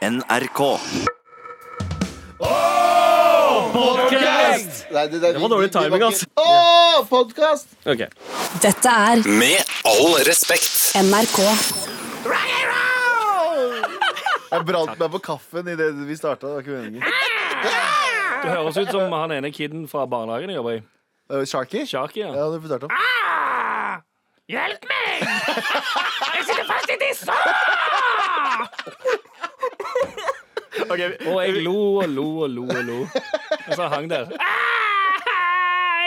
NRK. Nei, det, det, Det var dårlig timing, altså. Å, podkast! Ok. Dette er Med all respekt. NRK. Jeg brant meg på kaffen idet vi starta. Det var ikke meningen. Du høres ut som han ene kiden fra barnehagen jeg jobber i. Uh, Sharky? Sharky, ja. Ja, du om. Ah, Hjelp meg! Jeg sitter fast i tissa! Og jeg lo og lo og lo og lo. Og så hang der.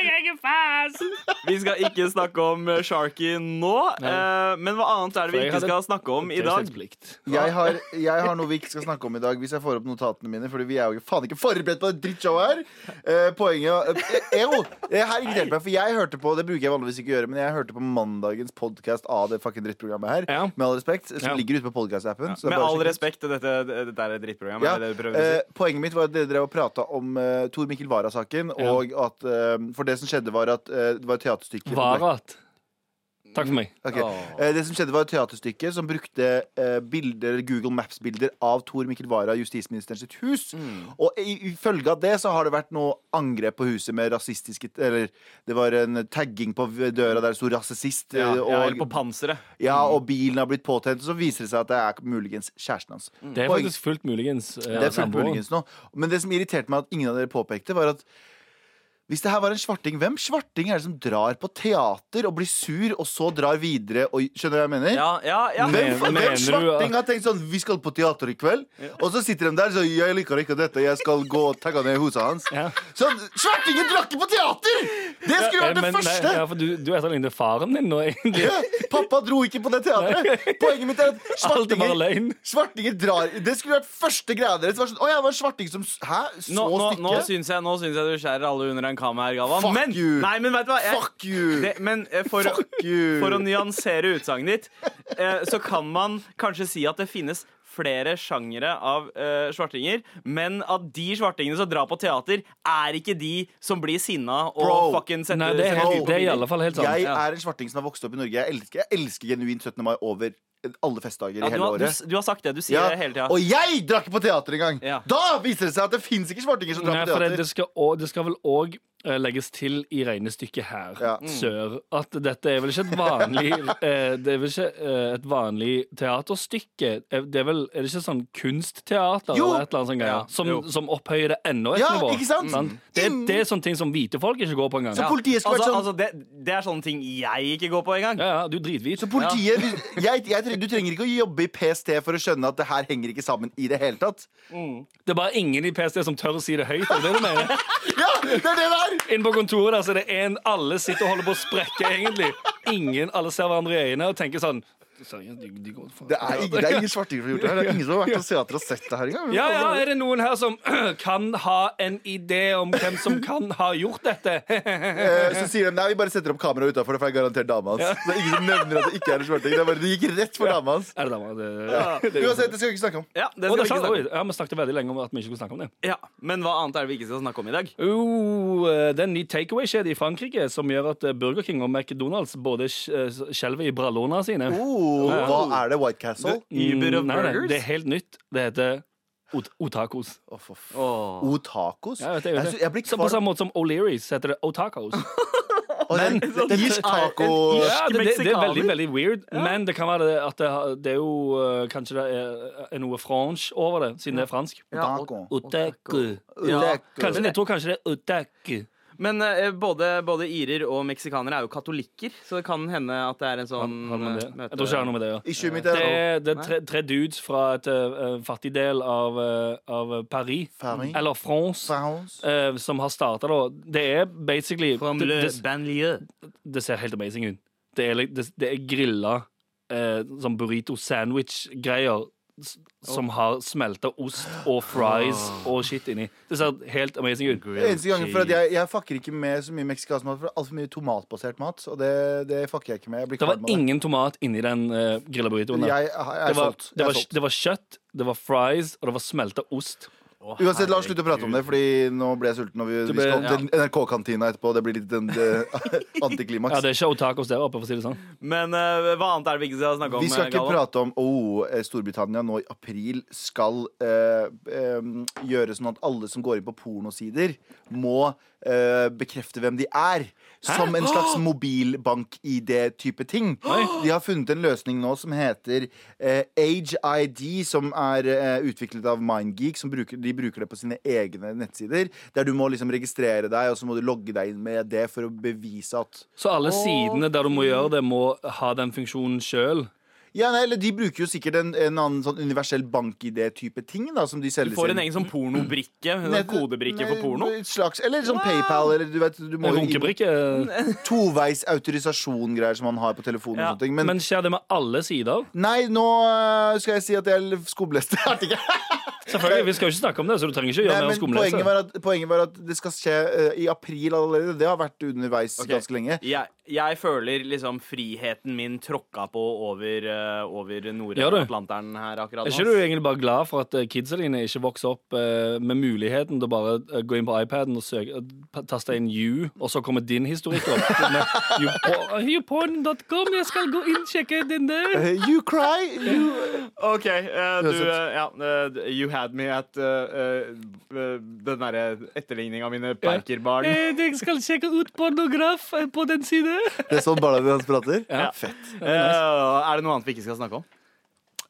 Jeg er ikke fast! Vi skal ikke snakke om eh, Sharky nå. eh, men hva annet er det vi ikke skal snakke om i dag? Jeg har, jeg har noe vi ikke skal snakke om i dag, hvis jeg får opp notatene mine. Fordi vi er jo faen ikke forberedt på det drittshowet her. Eh, poenget eh, Jo, det her irriterte meg, for jeg hørte på Det bruker jeg vanligvis ikke å gjøre, men jeg hørte på mandagens podkast av det fucking drittprogrammet her. Ja. Med all respekt. Som Ja. ligger ute på podkast-appen. Ja. Med all respekt, dette, dette er et drittprogram. Ja, er det det du si? eh, poenget mitt var at dere drev og prata om uh, Tor Mikkel Wara-saken. Ja. Og at uh, For det som skjedde, var at uh, det var et teaterstykke Varat. Takk for meg. Okay. Åh. Eh, Det som skjedde var et teaterstykke som brukte eh, bilder, Google Maps-bilder av Tor Mikkel Wara, justisministeren sitt hus. Mm. Og i, i følge av det så har det vært noe angrep på huset med rasistiske Eller det var en tagging på døra der det sto 'rasist'. Ja, eh, ja, eller på panseret. ja, og bilen har blitt påtent. Og så viser det seg at det er muligens kjæresten hans. Det er Poeng- faktisk fullt muligens. eh, det er fullt muligens nå. Men det som irriterte meg at ingen av dere påpekte, var at hvis det her var en svarting, hvem svarting er det som drar på teater og blir sur, og så drar videre og Skjønner du hva jeg mener? Ja, ja, ja. Hvem, hvem mener svarting har tenkt sånn Vi skal på teater i kveld. Og så sitter de der så Jeg liker ikke dette, jeg skal gå og tagge ned huset hans. Ja. Så svartingen drar ikke på teater! Det skulle vært det Men, nei, første! ja, for du, du etterligner faren din nå, egentlig. Ja, Pappa dro ikke på det teatret. Poenget mitt er at er svartinger, svartinger drar Det skulle vært første greia deres. Det var sånn, Å ja, det var en svarting som Hæ? Så Nå, nå, nå syns jeg, nå syns jeg du skjærer alle under en kam her, Galvan. Fuck men, you. Nei, men vet du hva? Jeg, Fuck you! det, men eh, for, å- Fuck you! for å nyansere utsagnet ditt, eh, så kan man kanskje si at det finnes flere sjangere av uh, svartinger, men at de svartingene som drar på teater, er ikke de som blir sinna og Bro. fucking setter Nei, det er, setter helt, det er i alle fall helt sant. Jeg Ja. er en svarting som har vokst opp i Norge. Jeg elsker, jeg elsker genuint 17. mai over alle festdager Ja, i du, hele har, året. Du, du har sagt det. Du sier Ja, det hele tida. Og jeg drakk på teater en gang! Ja. Da viser det seg at det fins ikke svartinger som drar på teater. det, skal, også, det skal vel òg legges til i regnestykket her, Ja. sør, at dette er vel ikke et vanlig eh, Det er vel ikke eh, et vanlig teaterstykke. Eh, Det er vel Er det ikke sånn kunstteater Jo! eller et eller annet sånt greier, Ja, som, som opphøyer det enda et Ja, nivå? ikke sant? Det, Mm. det er sånne ting som hvite folk ikke går på engang. Så politiet skulle Altså, vært sånn altså det, det er sånne ting jeg ikke går på engang. ja, ja, du er drithvit. Så politiet jeg, jeg, Du trenger ikke å jobbe i PST for å skjønne at det her henger ikke sammen i det hele tatt. Det er bare ingen i PST som tør å si det høyt. Er det det du mener? Ja, det er det der! Inne på kontoret der så er det en Alle sitter og holder på å sprekke, egentlig. Ingen, Alle ser hverandre i øynene og tenker sånn Seriøst, de, de går faen Det er, ingen, det er ingen svartinger som har gjort det her. Det er ingen som har vært på teater og sett det her engang. Ja, ja, er det noen her som kan ha en idé om hvem som kan ha gjort dette? Eh, Så sier de nei, vi bare setter opp kamera utafor, for det er garantert dama hans. Det er ingen som nevner at det ikke er en svarting. Det, er bare, det gikk rett for dama hans. Er det dama? Det, Ja. Uansett, det skal vi ikke snakke om. Ja, det skal det vi ikke snakke om. ja, Vi snakket veldig lenge om at vi ikke skulle snakke om det. Ja, Men hva annet er det vi ikke skal snakke om i dag? Oh, det er en ny takeaway-kjede i Frankrike som gjør at Burger King og McDonald's både eh, skjelver i brallene sine. Oh, hva er det? White Castle? Uber of Mm, burgers? det er helt nytt. Det heter ot Otacos? Ja, jeg, Jeg, jeg. blir Så på samme måte som O'Learys heter det otacos. men, det, det, det, irsk taco Ja, det, det, det er veldig veldig weird, men det kan være det at det, det er jo eh, Kanskje det er, er noe fransk over det, siden det er fransk. Taco. Otaku. Ja. Kanskje, jeg tror kanskje det er otaku. Men eh, både, både irer og meksikanere er jo katolikker, så det kan hende at det er en sånn Har det det? eh, møte- Jeg tror ikke det har noe med det å gjøre. Ikke mitt Det er er, det er tre, tre dudes fra et uh, fattig del av, eh, av Paris, Paris. eller France, France. eh, som har starta da. Det er basically From det, le det, banlieue. det ser helt amazing ut. Det er, li- det, det er grilla eh, sånn burrito sandwich-greier som har smelta ost og fries og shit inni. Det ser helt amazing ut. Eneste gangen for at jeg, jeg fucker ikke med så mye meksikansk mat, for altfor mye tomatbasert mat. Og det, det fucker jeg ikke med. Jeg blir Det var med ingen det. tomat inni den uh, grilla burritoen. Det var, det, Jeg var, solgt. det var kjøtt, det var fries, og det var smelta ost. Å, Uansett, la oss slutte å prate om det, Fordi nå ble jeg sulten. Og vi, vi ble- skal til NRK-kantina etterpå. Det blir litt en eh, antiklimaks. Ja, det er ikke otakos der oppe, for å si det sånn. Men eh, hva annet er det vi ikke skal snakke om? Vi skal ikke Galvan? prate om oh, eh, Storbritannia nå i april skal eh, eh, gjøre sånn at alle som går inn på pornosider, må eh, bekrefte hvem de er. Som en slags mobilbank-ID-type ting. De har funnet en løsning nå som heter eh, Age ID, som er eh, utviklet av MindGeek. Som bruker, de bruker det på sine egne nettsider. Der du må liksom registrere deg, og så må du logge deg inn med det for å bevise at Så alle sidene der du må gjøre det, må ha den funksjonen sjøl. Ja, nei, eller De bruker jo sikkert en, en annen sånn universell bank-ID-type ting. da Som de selger Du får en egen sånn pornobrikke. En Nett- kodebrikke for porno. et Slags, eller sånn PayPal, eller du vet du må En runkebrikke. Toveis autorisasjon-greier som man har på telefonen. Ja, og sånne ting Men, Men skjer det med alle sider? nei, nå øh, skal jeg si at jeg skobleste artikkelen. Selvfølgelig, Vi skal jo ikke snakke om det, så du trenger ikke Nei, gjøre mer om poenget skumlese. var, at, poenget var at det skal skje uh, i april allerede. Det har vært underveis okay. ganske lenge. Jeg, jeg føler liksom friheten min tråkka på over, uh, over? Nord-Atlanteren her akkurat Er ikke du egentlig bare glad for at eh, kidsa dine ikke vokser opp uh, med muligheten til å bare gå inn på iPaden og søke, uh, taste inn you, og så kommer din historikk opp? Med youporn.com, jeg skal gå inn sjekke den der. You cry, you OK, du Ja, you had me at den derre etterligninga av mine Perker-barn. Jeg skal sjekke ut pornograf på den side. Det er sånn barna dine hans prater? Ja. Fett. Eh, er det noe annet vi ikke skal snakke om?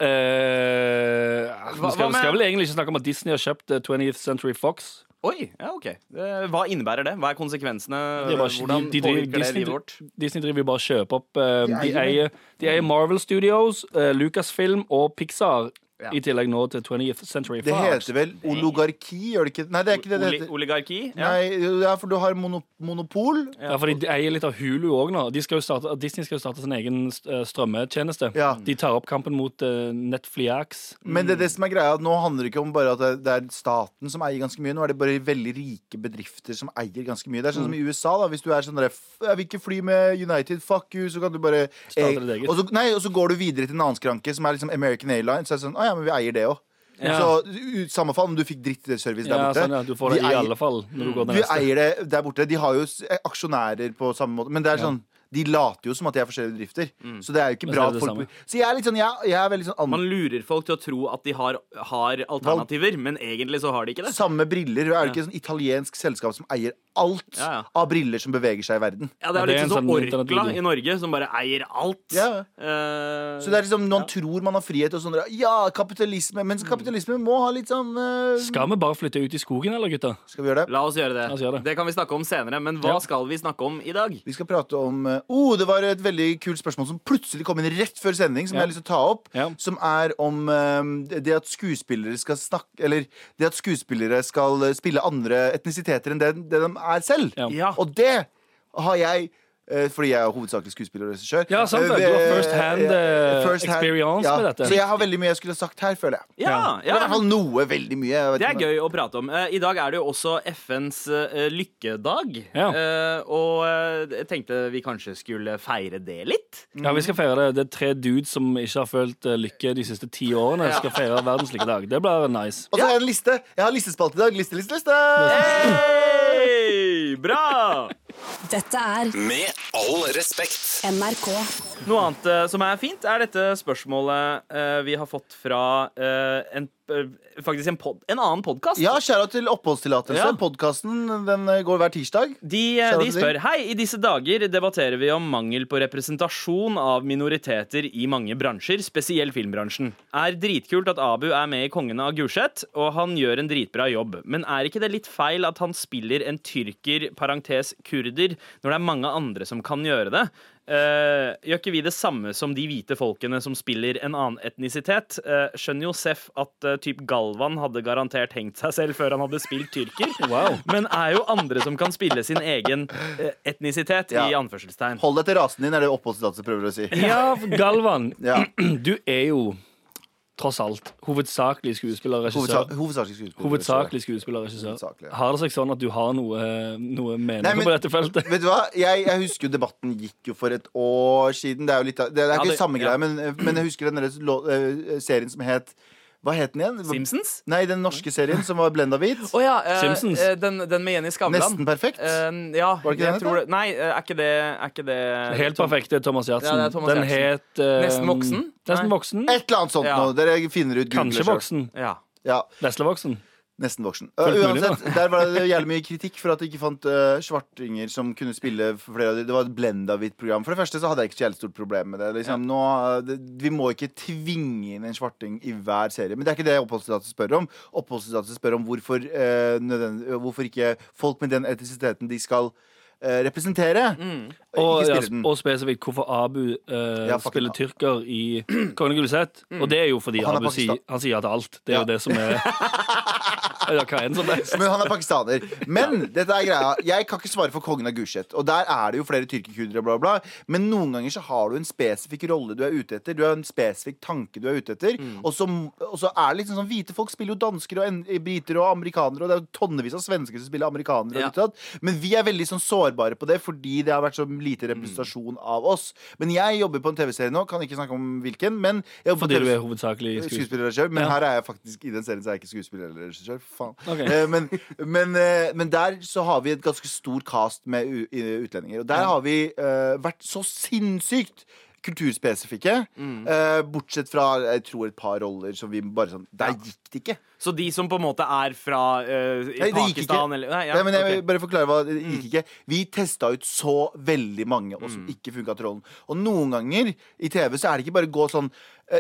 Eh, Hva- vi skal, med- skal vel egentlig ikke snakke om at Disney har kjøpt eh, 20th Century Fox. Oi, ja, ok Eh, Hva innebærer det? Hva er konsekvensene? Det er bare- Hvordan de- de driver- påvirker det Disney- livet vårt? Disney driver jo bare og kjøper opp eh, De eier eier, de eier Marvel Studios, eh, Lucasfilm og Pixar. Ja. I tillegg nå til 20th Century Fox. Det heter vel oligarki, gjør det ikke? Nei, det er ikke det det heter. oligarki? Ja. Nei, ja, for du har mono, monopol. Ja, for De eier litt av Hulu òg nå. De skal jo starte, Disney skal jo starte sin egen eh, strømmetjeneste. Ja. De tar opp kampen mot uh, Netflix. Men det, er det som er greia, at nå handler det ikke om bare at det, er staten som eier ganske mye. Nå er det bare veldig rike bedrifter som eier ganske mye. Det er sånn som i USA. da Hvis du er sånn der, "F- Jeg vil ikke fly med United, fuck you, så kan du bare Starte ditt eget. og, så, nei, og så går du videre til en annen skranke, som er liksom American Airlines. Så er det sånn, ah, ja, men vi eier det òg. Ja. Så samme fall om du fikk drittservice der Ja, borte. sånn, ja, du får det De i eier- alle fall når du går til neste. eier det der borte. De har jo aksjonærer på samme måte. Men det er sånn de later jo som at de er forskjellige bedrifter. Så det er jo ikke bra at folk Så jeg er litt sånn Jeg, jeg er veldig sånn an- Man lurer folk til å tro at de har, har alternativer, men egentlig så har de ikke det. Samme briller. Er det ikke et sånn italiensk selskap som eier alt Ja, ja. av briller som beveger seg i verden? Ja, Det er det litt er en sånn som sånn Orkla i Norge, som bare eier alt. Ja. Uh, Så det er liksom noen tror man har frihet og sånn Ja, kapitalisme. Men kapitalisme må ha litt sånn uh, Skal vi bare flytte ut i skogen, eller, gutta? Skal vi gjøre det? La oss gjøre det. Oss gjøre det. det kan vi snakke om senere, men hva Ja. skal vi snakke om i dag? Vi skal prate om eh, Oh, det var et veldig kult spørsmål som plutselig kom inn rett før sending, som Ja. jeg har lyst til å ta opp. Ja. Som er om eh, det at skuespillere skal snakke Eller det at skuespillere skal spille andre etnisiteter enn det, det de er selv. Ja. Ja. Og det har jeg fordi jeg er hovedsakelig skuespiller og regissør. Ja, sant det. Eh, Du har first hand, eh, first hand- experience ja. med dette. Så jeg har veldig mye jeg skulle sagt her, føler jeg. Ja, Ja. I hvert fall noe. Veldig mye. jeg vet Det er gøy å prate om. Eh, I dag er det jo også FNs eh, lykkedag. Ja. Eh, og eh, jeg tenkte vi kanskje skulle feire det litt. Ja, vi skal feire det. Det er tre dudes som ikke har følt eh, lykke de siste ti årene. Skal feire verdens lykkedag. Det blir nice. Og så har jeg en liste. Jeg har listespalt i dag. Liste, liste, liste. Hei! Bra! Dette er Med all respekt. NRK. Noe annet eh, som er fint, er dette spørsmålet eh, vi har fått fra eh, en, eh, faktisk en, pod, en annen podkast. Ja, skjæra til oppholdstillatelse. Ja. Podkasten den eh, går hver tirsdag. De, eh, Shout out de til spør Hei, i disse dager debatterer vi om mangel på representasjon av minoriteter i mange bransjer, spesielt filmbransjen. Er dritkult at Abu er med i Kongene av Gulset, og han gjør en dritbra jobb. Men er ikke det litt feil at han spiller en tyrker, parentes kurder, når det er mange andre som kan gjøre det? Uh, gjør ikke vi det samme som de hvite folkene som spiller en annen etnisitet? Uh, skjønner jo Seff at uh, typ Galvan hadde garantert hengt seg selv før han hadde spilt tyrker. Wow. Men er jo andre som kan spille sin egen etnisitet, Ja. i anførselstegn. Hold deg til rasen din, er det oppholdstillatelse prøver å si. Ja, Galvan. Ja. Du er jo tross alt hovedsakelig skuespiller og regissør. Hovedsakelig skuespiller. Hovedsakelig skuespiller og regissør. Hovedsakelig, ja. Har det seg sånn at du har noe, noe mening Nei, men- på dette feltet? Vet du hva? Jeg, jeg husker jo debatten gikk jo for et år siden. Det er jo litt Det, det er Ja, ikke det- samme ja. greie, men, men jeg husker den eh, serien som het Hva het den igjen? Simpsons? Nei, den norske serien som var blenda hvit. Oh, ja. eh, Simpsons. eh, den, den med Jenny Skavlan. Nesten perfekt. Eh, ja, Var det ikke den det. Nei, eh, er ikke det, er ikke det Helt perfekt, det er Thomas Giertsen. Ja, det Thomas Den het eh, Nesten voksen? Nesten voksen. Et eller annet sånt Ja. nå. Dere finner ut. Google Kanskje voksen. Ja. Ja, Veslevoksen. Nesten voksen. Uh, uansett, der var det jævlig mye kritikk for at de ikke fant uh, svartinger som kunne spille flere av de. Det var et blenda-hvitt program. For det første så hadde jeg ikke så jævlig stort problem med det. Liksom, nå, uh, det. Vi må ikke tvinge inn en svarting i hver serie. Men det er ikke det oppholdstillatelse spør om. Oppholdstillatelse spør om hvorfor, uh, hvorfor ikke folk med den etisiteten de skal representere. representere, Og, ja, og spesifikt hvorfor Abu uh, Ja, spiller tyrker i Kongen Gulset. Og det er jo fordi han Abu sier, han sier ja til alt. Det er Ja. jo det som er Men han er pakistaner. Men dette er greia jeg kan ikke svare for kongen av Gulset. Og der er det jo flere tyrkerkurdere, bla, bla. Men noen ganger så har du en spesifikk rolle du er ute etter. Du har en spesifikk tanke du er ute etter. Og, så, og så er det liksom sånn hvite folk spiller jo dansker og en- briter og amerikanere, og det er jo tonnevis av svensker som spiller amerikanere. Ja. Men vi er veldig sånn sårbare på det fordi det har vært så lite representasjon av oss. Men jeg jobber på en TV-serie nå, kan ikke snakke om hvilken, men Fordi du er hovedsakelig skuespiller. selv Men Ja. her er jeg faktisk i den serien så er jeg ikke skuespiller eller regissør. Faen. Ok. Eh, men, men, eh, men der så har vi et ganske stor cast med utlendinger. Og der har vi uh, vært så sinnssykt kulturspesifikke. Mm. Uh, bortsett fra jeg tror et par roller som vi bare sånn Der gikk det ikke. Så de som på en måte er fra eh, Nei, Pakistan eller Nei, ja, Nei, men jeg vil bare forklare hva Det gikk ikke. Vi testa ut så veldig mange og Mm. ikke funka til rollen. Og noen ganger i TV så er det ikke bare gå sånn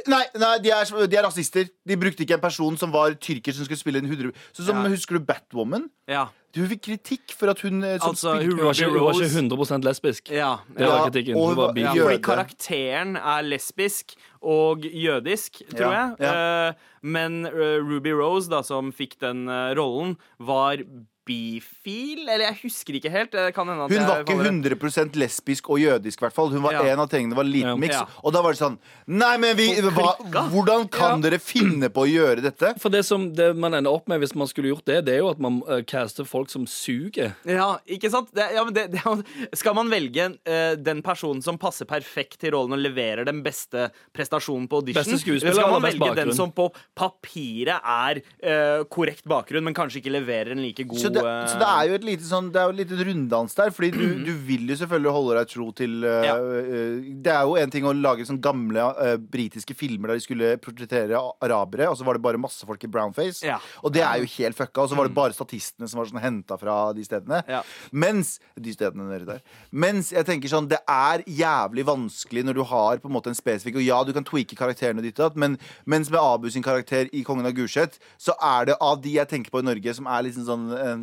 Nei, nei de, er, de er rasister. De brukte ikke en person som var tyrker som skulle spille en 100 Sånn som Ja. Husker du Batwoman? ja. Hun fikk kritikk for at hun eh, Altså, hun- var ikke, hun var ikke 100% lesbisk. Ja, Det var Ja, kritikken. Hun var-. Ja, fordi karakteren er lesbisk og jødisk, tror Ja, jeg. Eh, men eh, Ruby Rose, da, som fikk den eh, rollen, var bifil? Eller jeg husker ikke helt. Det kan hende at Hun var ikke faller- 100 lesbisk og jødisk, i hvert fall. Hun var Ja. en av tingene, det var en liten Ja. miks. Ja. Og da var det sånn Nei, men vi hva. Hvordan kan dere finne på å gjøre dette? For det som det man ender opp med hvis man skulle gjort det, det er jo at man uh, caster folk som suger. Ja, ikke sant? Det, ja, men det, det, skal man velge uh, den personen som passer perfekt til rollen og leverer den beste prestasjonen på audition? Beste skuespiller eller skal man velge den som på papiret er uh, korrekt bakgrunn, men kanskje ikke leverer en like god Så det, eh, så det er jo et lite sånn Det er jo et lite runddans der. Fordi du, du vil jo selvfølgelig holde deg tro til uh, Ja. uh, Det er jo en ting å lage sånne gamle uh, britiske filmer der de skulle portrettere arabere, og så var det bare masse folk i brownface. Ja. Og det er jo helt fucka. Og så var det bare statistene som var sånn henta fra de stedene. Ja. Mens De stedene nede der. Mens jeg tenker sånn Det er jævlig vanskelig når du har på en måte en spesifikk Og ja, du kan tweake karakterene ditt, men mens med Abu sin karakter i Kongen av Gulset, så er det av de jeg tenker på i Norge som er liksom sånn en, eh,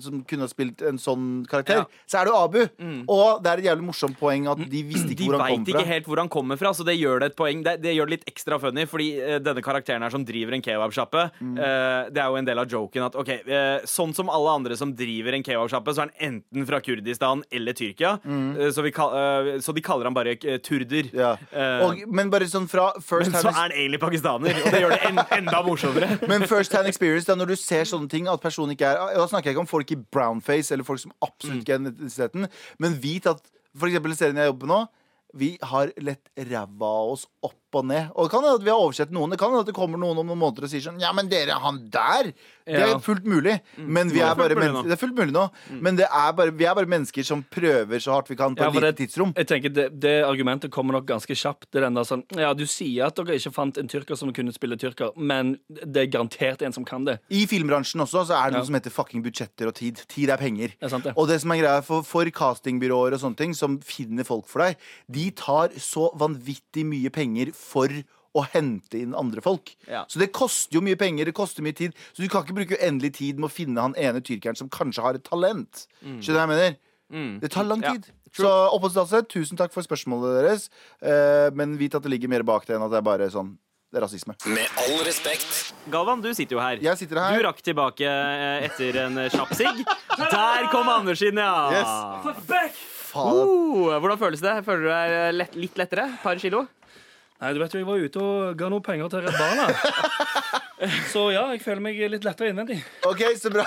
Som kunne ha spilt en sånn karakter, Ja. så er det jo Abu. Og det er et jævlig morsomt poeng at de visste ikke de hvor han veit kom ikke helt hvor han kommer fra, så det gjør det et poeng. Det, det gjør det litt ekstra funny, fordi uh, denne karakteren her som driver en kebabsjappe, Mm. uh, det er jo en del av joken at OK, uh, sånn som alle andre som driver en kebabsjappe, så er han enten fra Kurdistan eller Tyrkia. Eh, så, eh, så de kaller han bare eh, turder. Mm. Ja. Eh, Og, men bare sånn fra first men så er han egentlig pakistaner, og det gjør det en, enda morsommere. Men first hand experience, da, når du ser sånne ting At personen ikke er Da snakker jeg ikke om folk i brownface Eller folk som absolutt ikke er identiteten, Men vit at, i serien jeg jobber på nå Vi har lett ræva av oss opp og ned Og det kan hende at vi har oversett noen Det kan hende at det kommer noen om noen måneder og sier sånn Ja, men dere, han der Det er fullt mulig Men vi er bare fullt mulig men- Det er fullt mulig nå Men det er bare, vi er bare mennesker som prøver så hardt vi kan På Ja, et lite tidsrom Jeg tenker det, det argumentet kommer nok ganske kjapt. Det er den der sånn Ja, du sier at dere ikke fant en tyrker som kunne spille tyrker, men det er garantert en som kan det. I filmbransjen også så er det Ja. noe som heter fucking budsjetter og tid. Tid er penger. Det er sant, det. Og det som er greia for, for castingbyråer og sånne ting som finner folk for deg, de tar så vanvittig mye penger for å hente inn andre folk. Ja. Så det koster jo mye penger, det koster mye tid. Så du kan ikke bruke uendelig tid med å finne han ene tyrkeren som kanskje har et talent. Skjønner du hva jeg mener? Mm. Det tar lang Ja. tid. Så oppholdstillatelse, tusen takk for spørsmålet deres. Eh, men vit at det ligger mer bak det enn at det er bare sånn det er rasisme. Med all respekt. Galvan, du sitter jo her. Jeg sitter her. Du rakk tilbake eh, etter en eh, kjapp sigg. Der kom Anders inn, ja. Yes. Oh, hvordan føles det? Føler du deg eh, lett, litt lettere? Par kilo? Nei, du vet jo, Jeg var ute og ga noen penger til Redd Barna. Så ja, jeg føler meg litt lettere innvendig. OK, så bra.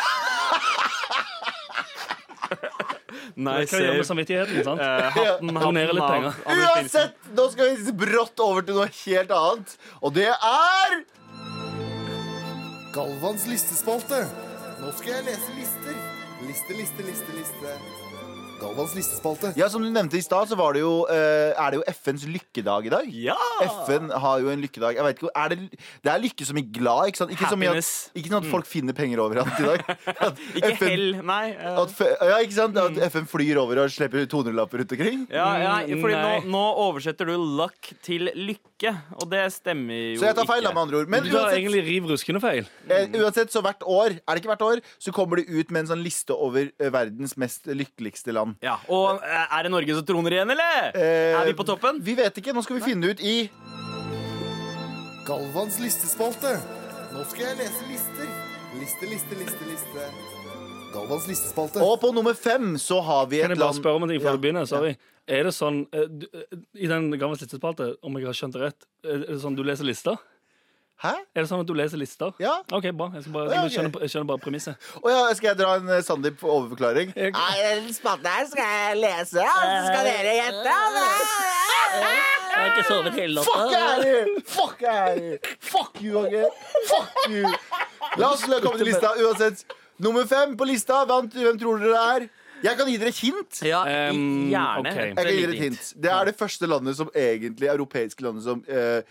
Nei, Hva gjør med samvittigheten? sant? Eh, hatten, hatten litt penger. Uansett, nå skal vi brått over til noe helt annet. Og det er Galvans listespalte. Nå skal jeg lese lister. Liste, liste, liste, liste. Galvans listespalte. Ja, Som du nevnte i stad, så var det jo, eh, er det jo FNs lykkedag i dag. Ja! FN har jo en lykkedag. Jeg vet ikke, er det, det er lykke som i glad, ikke sant? Ikke, som i at, Happiness. ikke sånn at folk finner penger overalt i dag. At Ikke FN hell, nei. eh, at, f- ja, ikke sant? At FN flyr over og slipper 200-lapper rundt omkring. ja, ja, fordi nå, Nei. nå oversetter du luck til lykke, og det stemmer jo ikke. Så jeg tar feil, da, med andre ord. Men Du tar uansett, egentlig riv ruskende feil. eh, uansett, så hvert år, er det ikke hvert år, så kommer de ut med en sånn liste over eh, verdens mest lykkeligste land. Ja, Og eh, er det Norge som troner igjen, eller? Eh, er vi på toppen? Vi vet ikke. Nå skal vi finne ut i Galvans listespalte. Nå skal jeg lese lister. Liste, liste, liste, liste. Galvans listespalte. Og på nummer fem så har vi et Kan et jeg bare land spørre om en ting før Ja, du begynner? Sorry. Er det sånn eh, eh, I den gamle listespalte, om jeg har skjønt det rett, er det sånn du leser lister? Hæ? Er det sånn at du leser lister? Ja. OK, bra. Jeg, skal bare, jeg, skjønner, jeg skjønner bare premisset. Å ja, skal jeg dra en eh, Sandeep overforklaring? Jeg- Nei, den spalten her skal jeg lese, og så skal dere gjette. Jeg har ikke sovet hele Fuck Harry! Fuck you! Fuck you, Åge! Fuck you! La oss komme til lista uansett. Nummer fem på lista. Hvem tror dere det er? Jeg kan gi dere et hint. Ja, Um, gjerne. ok. Jeg kan gi dere et hint. Det er det første landet som egentlig europeiske landet som eh,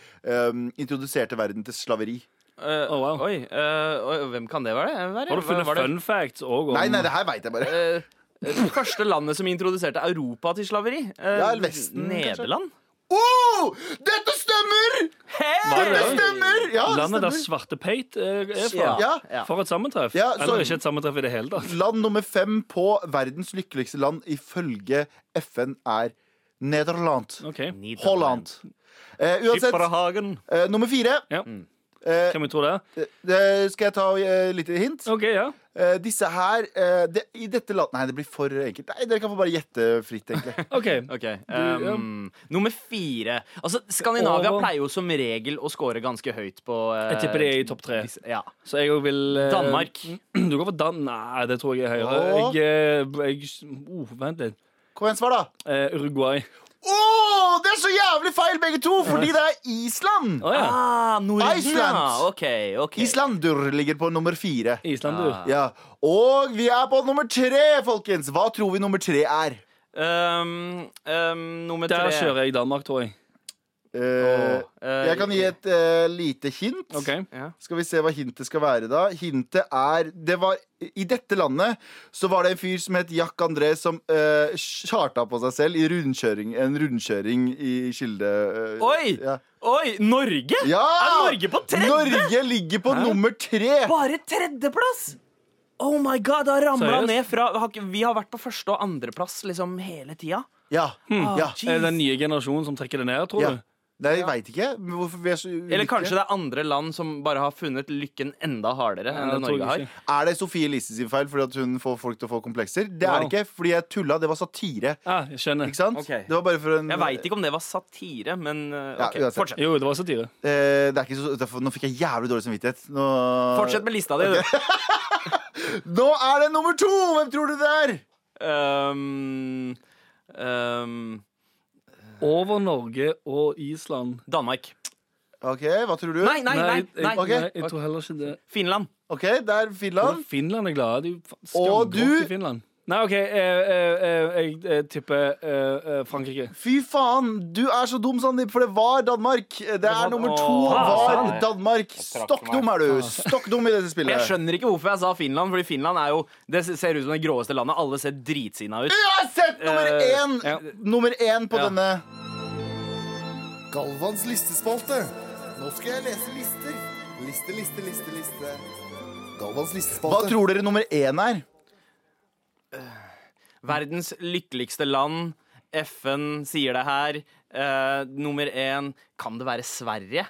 um, introduserte verden til slaveri. Eh, Oh, wow. Oi, eh, oi, hvem kan det være? være? Har du funnet Var det- fun facts òg Nei, nei, det her veit jeg bare. Eh, det første landet som introduserte Europa til slaveri? Eh, Ja, Vesten, kanskje? Nederland? Oh, dette stemmer! Hey! det Det det? stemmer! Ja, det Landet der svarte Svartepeit eh, er fra. Ja. Ja. For et sammentreff. Ja, så- Eller ikke et sammentreff i det hele tatt. Land nummer fem på verdens lykkeligste land ifølge FN er Nederland. OK. Holland. Eh, uansett, eh, nummer fire. Ja. Eh, Kan vi tro det? eh, skal jeg ta eh, litt hint? OK, ja. Eh, disse her eh, det, I dette landet Nei, det blir for enkelt. Nei, Dere kan få bare gjette fritt, egentlig. OK. Ok, um, Nummer fire. Altså, Skandinavia Og- pleier jo som regel å score ganske høyt på eh, Jeg tipper de er i topp tre. disse- Ja. Så jeg òg vil eh, Danmark. Du går for Dan... Nei, det tror jeg er høyere. Åh. Jeg, eh, jeg oh, Vent litt. Kom igjen, svar, da. Eh, Uruguay. Å, det er så jævlig feil, begge to! Fordi det er Island. Oh, ja. Ah, Norden, Iceland. ja. okay. ok Islandur ligger på nummer fire. Islandur. Ah. Ja, Og vi er på nummer tre, folkens. Hva tror vi nummer tre er? Um, um, nummer tre. Der kjører jeg Danmark, tror jeg. Eh, eh, jeg kan gi et uh, lite hint. Okay. ja. Skal vi se hva hintet skal være, da. Hintet er det var, I dette landet så var det en fyr som het Jack André, som uh, charta på seg selv i rundkjøring, en rundkjøring i Kilde. Uh, Oi! Ja. Oi! Norge? ja! Er Norge på tredje? Norge ligger på nummer tre! Bare tredjeplass! Oh my god, da har ramla ned fra Vi har vært på første- og andreplass liksom hele tida. Ja. Hmm. Oh, det den nye generasjonen som trekker det ned, tror ja. du? Nei, jeg veit ikke. Men Hvorfor vi er så ulike. Eller kanskje det er andre land som bare har funnet lykken enda hardere enn det Norge har. Er det Sofie Elise sin feil fordi at hun får folk til å få komplekser? Det er det ikke, fordi jeg tulla. Det var satire. Ja, jeg skjønner. Ikke sant? Okay. Det var bare for en Jeg veit ikke om det var satire, men OK, Ja, fortsett. Jo, det var satire. Eh, det er ikke så, derfor, nå fikk jeg jævlig dårlig samvittighet. Nå, Fortsett med lista di, du. nå er det nummer to! Hvem tror du det er? Um, um, Over Norge og Island. Danmark. Ok, Hva tror du? Nei, nei, nei! jeg, nei. Ok. nei, jeg tror heller ikke det. Finland. Ok, Det er Finland. Finland er glade. De er faen Og skamgodt du- i Finland. Nei, OK, eh, eh, eh, jeg eh, tipper Frankrike. Fy faen! Du er så dum, Sandeep, for det var Danmark. Det er nummer to var. Danmark. Stokk dum er du. Stokk dum i dette Jeg skjønner ikke hvorfor jeg sa Finland, Fordi Finland er jo Det ser ut som det gråeste landet. Alle ser dritsina ut. Uansett, nummer én ja. Nummer én på Ja. denne. Galvans listespalte. Nå skal jeg lese lister. Liste, liste, liste, liste. Galvans Hva tror dere nummer én er? Verdens lykkeligste land. FN sier det her. Uh, nummer én Kan det være Sverige?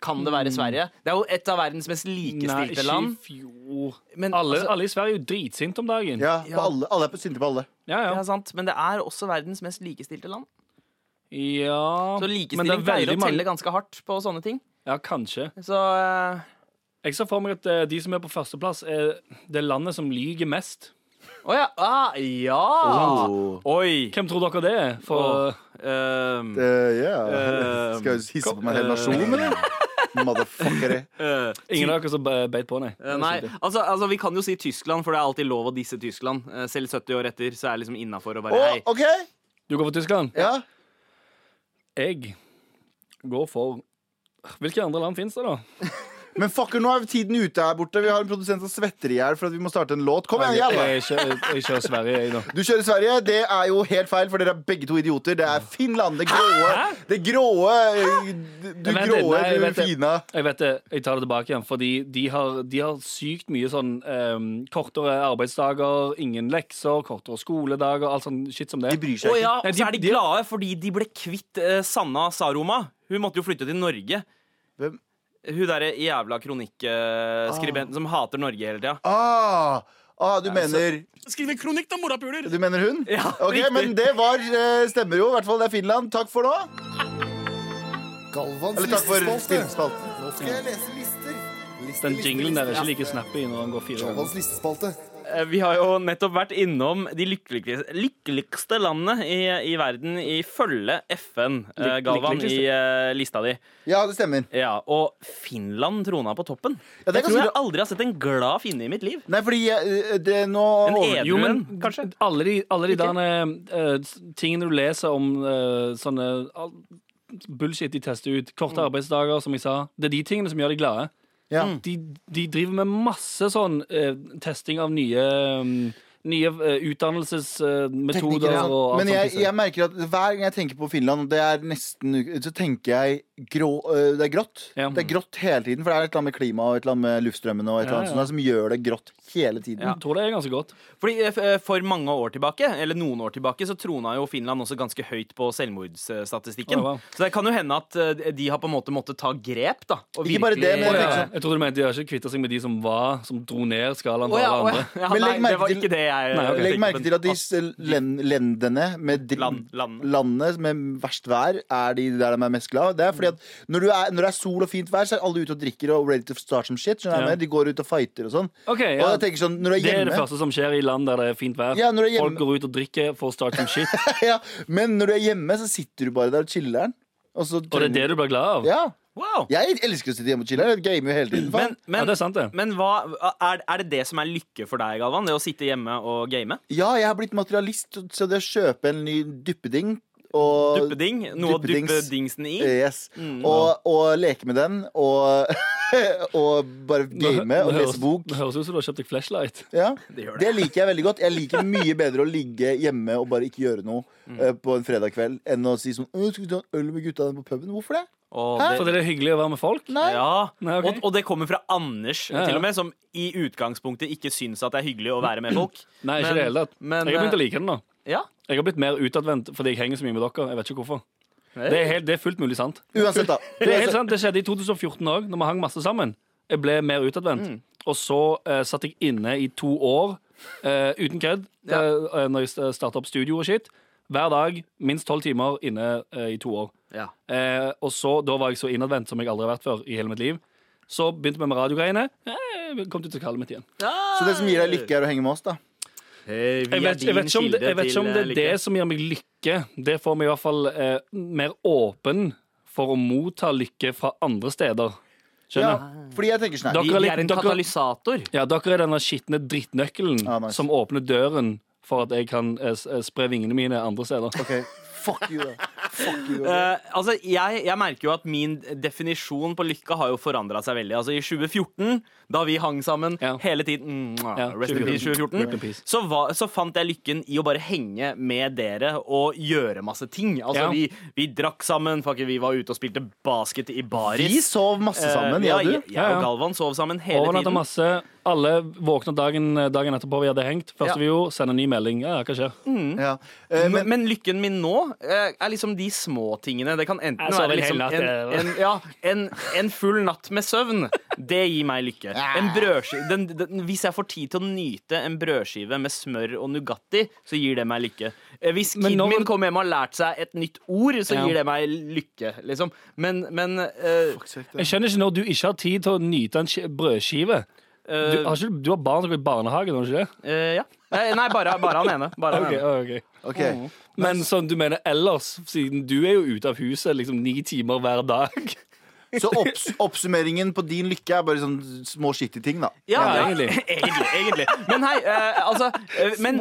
Kan det være Sverige? Det er jo et av verdens mest Nei, likestilte land. fjor. Men, Alle, altså, alle i Sverige er jo dritsinte om dagen. Ja, Ja. alle, alle er på sinte på alle. ja. ja, ja. sant, men det er også verdens mest likestilte land. ja. Så Men likestilling er pleier å telle ganske hardt på sånne ting. Ja, kanskje. Så Uh, Jeg ser for meg at de som er på førsteplass, er det landet som lyger mest. Å ja! Ah, ja! Oh. Oi! Hvem tror dere det er? For Ehm, uh, yeah. uh, Skal jeg hisse på meg en hel nasjon, eller? Motherfuckere. Uh, Ingen av dere som beit på, nei. Uh, Nei, altså, altså Vi kan jo si Tyskland, for det er alltid lov å disse Tyskland. Eh, Selv 70 år etter så er det liksom innafor å Å, oh, hei. OK! Du går for Tyskland? Ja. Jeg går for Hvilke andre land fins det, da? Men fucker, nå er tiden ute her borte. Vi har en produsent som svetter i hjel for at vi må starte en låt. Kom igjen, jævla! Jeg kjører, jeg kjører Sverige, jeg, nå. Du kjører Sverige. Det er jo helt feil, for dere er begge to idioter. Det er Finland. Det gråe Det gråe Du Vent gråe, nei, du fina. Jeg vet det, jeg tar det tilbake igjen. Fordi de har, de har sykt mye sånn um, kortere arbeidsdager, ingen lekser, kortere skoledager, alt sånn shit som det. De bryr seg ikke. ja, og så er de de- glade fordi de ble kvitt uh, Sanna Saroma. Hun måtte jo flytte til Norge. Hvem? Hun derre jævla kronikkskribenten som hater Norge hele tida. Ah, ah, du mener Skriv en kronikk, da, morapuler! Du mener hun? Ja, Ok, riktig. Men det var eh, Stemmer jo. I hvert fall det er Finland. Takk for nå. Galvans Eller takk for listespalte. Nå skal jeg lese lister. Liste, Den jinglen der er ikke like snappy når han går fire ganger. Galvans listespalte. Eh, Vi har jo nettopp vært innom de lykkeligste, lykkeligste landene i, i verden ifølge FN, eh, Lyk- Galvan, i eh, lista di. Ja, det stemmer. Ja, Og Finland trona på toppen. Ja, det jeg tror jeg aldri har sett en glad finne i mitt liv. Nei, fordi det nå En edru en, kanskje? alle de, alle de der eh, tingene du leser om uh, sånne bullshit de tester ut, korte arbeidsdager, som jeg sa, det er de tingene som gjør de glade. Ja. De, de driver med masse sånn eh, testing av nye mm, Nye eh, utdannelsesmetoder ja. og alt Men jeg, jeg merker at hver gang jeg tenker på Finland, det er nesten så tenker jeg grå, øh, det er grått. Ja. Det er grått hele tiden, for det er et eller annet med klima og et eller annet med luftstrømmene og et eller annet ja. sånt som gjør det grått hele tiden. Jeg tror det er ganske godt. Fordi eh, eh, For mange år tilbake, eller noen år tilbake, så trona jo Finland også ganske høyt på selvmordsstatistikken. Oh, wow. Så det kan jo hende at eh, de har på en måte måttet ta grep, da. Og Ikke bare det, men Å, jeg tror tenker Jeg trodde du mente de har ikke kvitta seg med de som var Som dro ned skalaen Å for ja, alle andre. ja, nei, det var ikke det jeg Nei, ok. eh, Legg merke til at de len- lendene med Land- land. landene med verst vær er de der de er mest glad. Det er fordi at når, du er, når det er sol og fint vær, så er alle ute og drikker og ready to start some shit. Ja. De går ut og fighter og sånn. Ok, Og ja. jeg tenker sånn, når du er Det er det første som skjer i land der det er fint vær. Ja, når du er Folk går ut og drikker for å starte some shit. ja, Men når du er hjemme, så sitter du bare der og chiller'n. Og, Og det er det du blir glad av? Ja. Wow. Jeg elsker å sitte hjemme og chille. Jeg gamer jo hele tiden. Men, men, Ja, det er sant, det. men hva, er, er det det som er lykke for deg, Galvan? Det å sitte hjemme og game? Ja, jeg har blitt materialist, så det å kjøpe en ny duppeding og Duppeding? Noe å duppe dingsen i? Yes. Mm. Og, og leke med den og, og bare game og lese bok. Det høres ut som du har kjøpt deg flashlight. Ja. Det det. Det liker jeg veldig godt. Jeg liker mye bedre å ligge hjemme og bare ikke gjøre noe Mm. eh, på en fredag kveld enn å si sånn «Å, Skal vi ta en øl med gutta på puben? Hvorfor det? Og Hæ? Det er hyggelig å være med folk? Nei. Ja, Nei, ok. og, og det kommer fra Anders, Ja, ja. til og med, som i utgangspunktet ikke syns at det er hyggelig å være med folk. Nei, ikke Men- i det hele tatt. men, jeg har begynt å eh, like den nå. Ja. Jeg har blitt mer utadvendt fordi jeg henger så mye med dere. Jeg vet ikke hvorfor. Det er, helt, det er fullt mulig sant. Uansett, da. Det er helt sant, det skjedde i 2014 òg, når vi hang masse sammen. Jeg ble mer utadvendt. Mm. Og så uh, satt jeg inne i to år, uh, uten kødd, Ja. uh, når jeg starta opp studio og shit. Hver dag, minst tolv timer inne i to år. Ja. Eh, og så, Da var jeg så innadvendt som jeg aldri har vært før i hele mitt liv. Så begynte vi med radiogreiene. Eh, kom til kallet mitt igjen. Så det som gir deg lykke, er å henge med oss, da. Hey, vi Jeg vet, er jeg vet ikke om det, vet ikke om det er eh, det som gir meg lykke. Det får vi i hvert fall eh, mer åpen for å motta lykke fra andre steder. Ja, Skjønner? fordi jeg tenker sånn her Dere er vi litt- er en dere- katalysator. Ja, dere er denne skitne drittnøkkelen Ah, nice. som åpner døren for at jeg kan eh, s- eh, spre vingene mine andre steder. Ok, Fuck you, da. Fuck you, da. Eh, altså, jeg, jeg merker jo at min definisjon på lykke har jo forandra seg veldig. Altså I 2014, da vi hang sammen Ja. hele tiden mm, Ja, Rest in peace 2014 Rip in peace. så, var, så fant jeg lykken i å bare henge med dere og gjøre masse ting. Altså Ja. vi, vi drakk sammen, vi var ute og spilte basket i baris. Vi sov masse sammen, Eh, ja, du. jeg, jeg og Galvan sov sammen hele Overnatta tiden. masse. Alle våkna dagen, dagen etterpå vi hadde hengt. Første Ja. vi gjorde, sende en ny melding. Ja, hva skjer? Ja. Eh, Men, men lykken min nå eh, er liksom de små tingene. Det kan enten være liksom en, en, ja, en, en full natt med søvn. Det gir meg lykke. En brødskive, den, den, hvis jeg får tid til å nyte en brødskive med smør og Nugatti, så gir det meg lykke. Eh, Hvis Men kiden min kommer hjem og har lært seg et nytt ord, så Ja. gir det meg lykke. Liksom. Men, men uh, Jeg skjønner ikke når du ikke har tid til å nyte en ski- brødskive. Du eh, har, ikke, du har barn som går i barnehagen, har du ikke det? Uh, ja. Nei, bare, bare han ene. Bare han okay, ene. Okay. Okay. Mm. Men sånn du mener ellers, siden du er jo ute av huset liksom ni timer hver dag. Så opps oppsummeringen på din lykke er bare sånn små skittige ting, da. Ja, Ja, ja, egentlig. egentlig. egentlig. Men hei, eh, altså eh, men,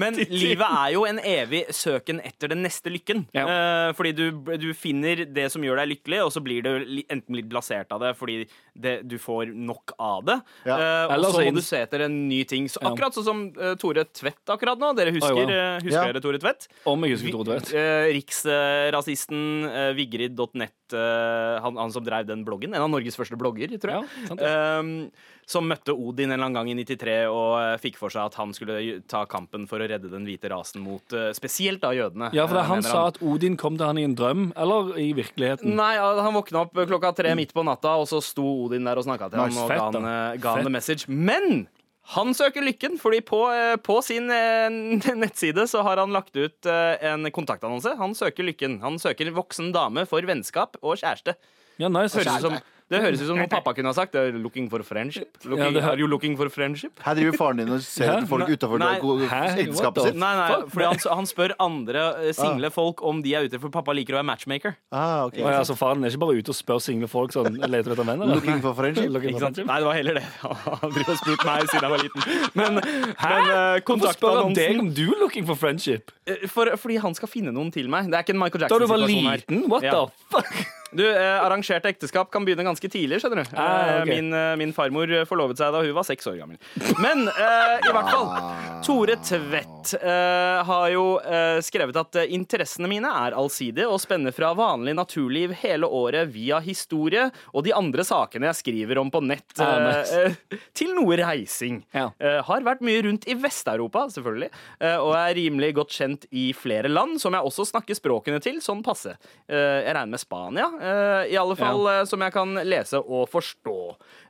men livet er jo en evig søken etter den neste lykken. Ja. Eh, fordi du, du finner det som gjør deg lykkelig, og så blir du enten litt blasert av det fordi det, du får nok av det. Ja. Eh, og så må du se etter en ny ting. Så akkurat sånn som eh, Tore Tvedt akkurat nå. Dere husker, oh, wow. eh, husker Ja. dere Tore Tvedt? Om jeg husker Tore Tvedt. Riksrasisten uh, Vigrid.nett, eh, han, han som drev den bloggen. En av Norges første blogger, tror jeg. Ja, sant ja. Um, som møtte Odin en eller annen gang i 93 og eh, fikk for seg at han skulle ta kampen for å redde den hvite rasen mot eh, spesielt da jødene. Ja, for det, eh, han mener sa at Odin kom til han i en drøm, eller i virkeligheten. Nei, Han våkna opp klokka tre midt på natta, og så sto Odin der og snakka til Nice. ham og Fett, ga han, ga han the message. Men han søker lykken, fordi på, på sin nettside så har han lagt ut en kontaktannonse. Han søker lykken. Han søker voksen dame for vennskap og kjæreste. Ja, nice. Høres som, det høres ut som noe pappa kunne ha sagt. Det er Looking for friendship. Looking, Ja, det hø- Are you looking for friendship? Her driver faren din og ser Hæ? etter folk Nei, utafor nei. Hæ? ekteskapet What sitt. Nei, nei, fordi han, han spør andre eh, single folk om de er ute, for pappa liker å være matchmaker. Ah, ok. Å ja, så faren er ikke bare ute og spør single folk sånn Leter etter venner? eller? Looking for friendship? Looking Ikke for sant? friendship? Nei, det var heller det. Han driver og spurt meg siden jeg var liten. Men, men eh, Hvorfor spør han deg kontaktannonsen om du er looking for friendship? eh, for, Fordi han skal finne noen til meg. Det er ikke en Michael Da du var Jackson-situasjon her. liten? What Ja. the fuck? Du, eh, Arrangerte ekteskap kan begynne ganske tidlig. skjønner du Ah, okay. min, eh, min farmor forlovet seg da hun var seks år gammel. Men eh, i hvert fall. Tore Tvedt eh, har jo eh, skrevet at eh, interessene mine er allsidige og spenner fra vanlig naturliv hele året via historie og de andre sakene jeg skriver om på nett, Ah, eh, eh, til noe reising. Ja. Eh, har vært mye rundt i Vest-Europa, selvfølgelig, eh, og er rimelig godt kjent i flere land, som jeg også snakker språkene til, sånn passe. Eh, jeg regner med Spania, eh, i alle fall, ja. som jeg kan lese og forstå.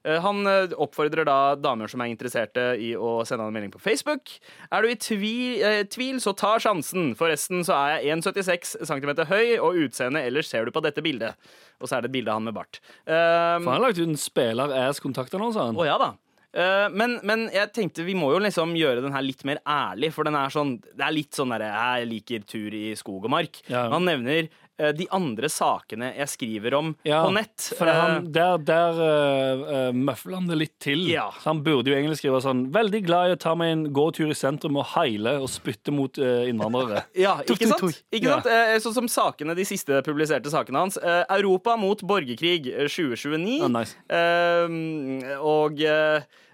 Eh, han eh, oppfordrer da damer som er interesserte i å sende han en melding på Facebook. Er du i tvil, eh, tvil så ta sjansen. Forresten så er jeg 1,76 cm høy, og utseendet ellers ser du på dette bildet. Og så er det et bilde av han med bart. Um, For han har lagt ut en spiller-ass-kontaktannonse. han. å ja da. Eh, men, men jeg tenkte vi må jo liksom gjøre den her litt mer ærlig, for den er sånn Det er litt sånn derre Jeg liker tur i skog og mark. Ja. Han nevner eh, de andre sakene jeg skriver om Ja, på nett. For han, der der uh, møfler han det litt til. Ja. Så han burde jo egentlig skrive sånn Veldig glad i å ta meg en gåtur i sentrum og heile og spytte mot uh, innvandrere. Ja, ikke sant? Ikke Ja. sant? Eh, Sånn som sakene, de siste publiserte sakene hans. Eh, Europa mot borgerkrig eh, 2029. Oh, nice. Eh, og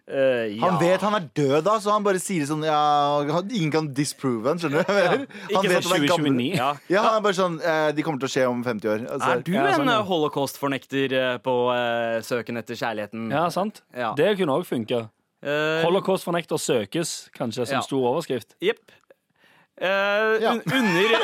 eh, eh, ja. Han vet han er død, da, så han bare sier sånn ja, Ingen kan disprove han, skjønner du? Han Ikke vet han er gammel. 2029. Ja. Ja, han er bare sånn eh, De kommer til å skje om 50 år. Altså, Er du Ja, sånn, en eh, holocaust-fornekter eh, på eh, søken etter kjærligheten? Ja, sant? Ja. Det kunne òg funka. Uh, Holocaust-fornekter søkes, kanskje, som Ja. stor overskrift. Jepp. Eh, Ja. un unner,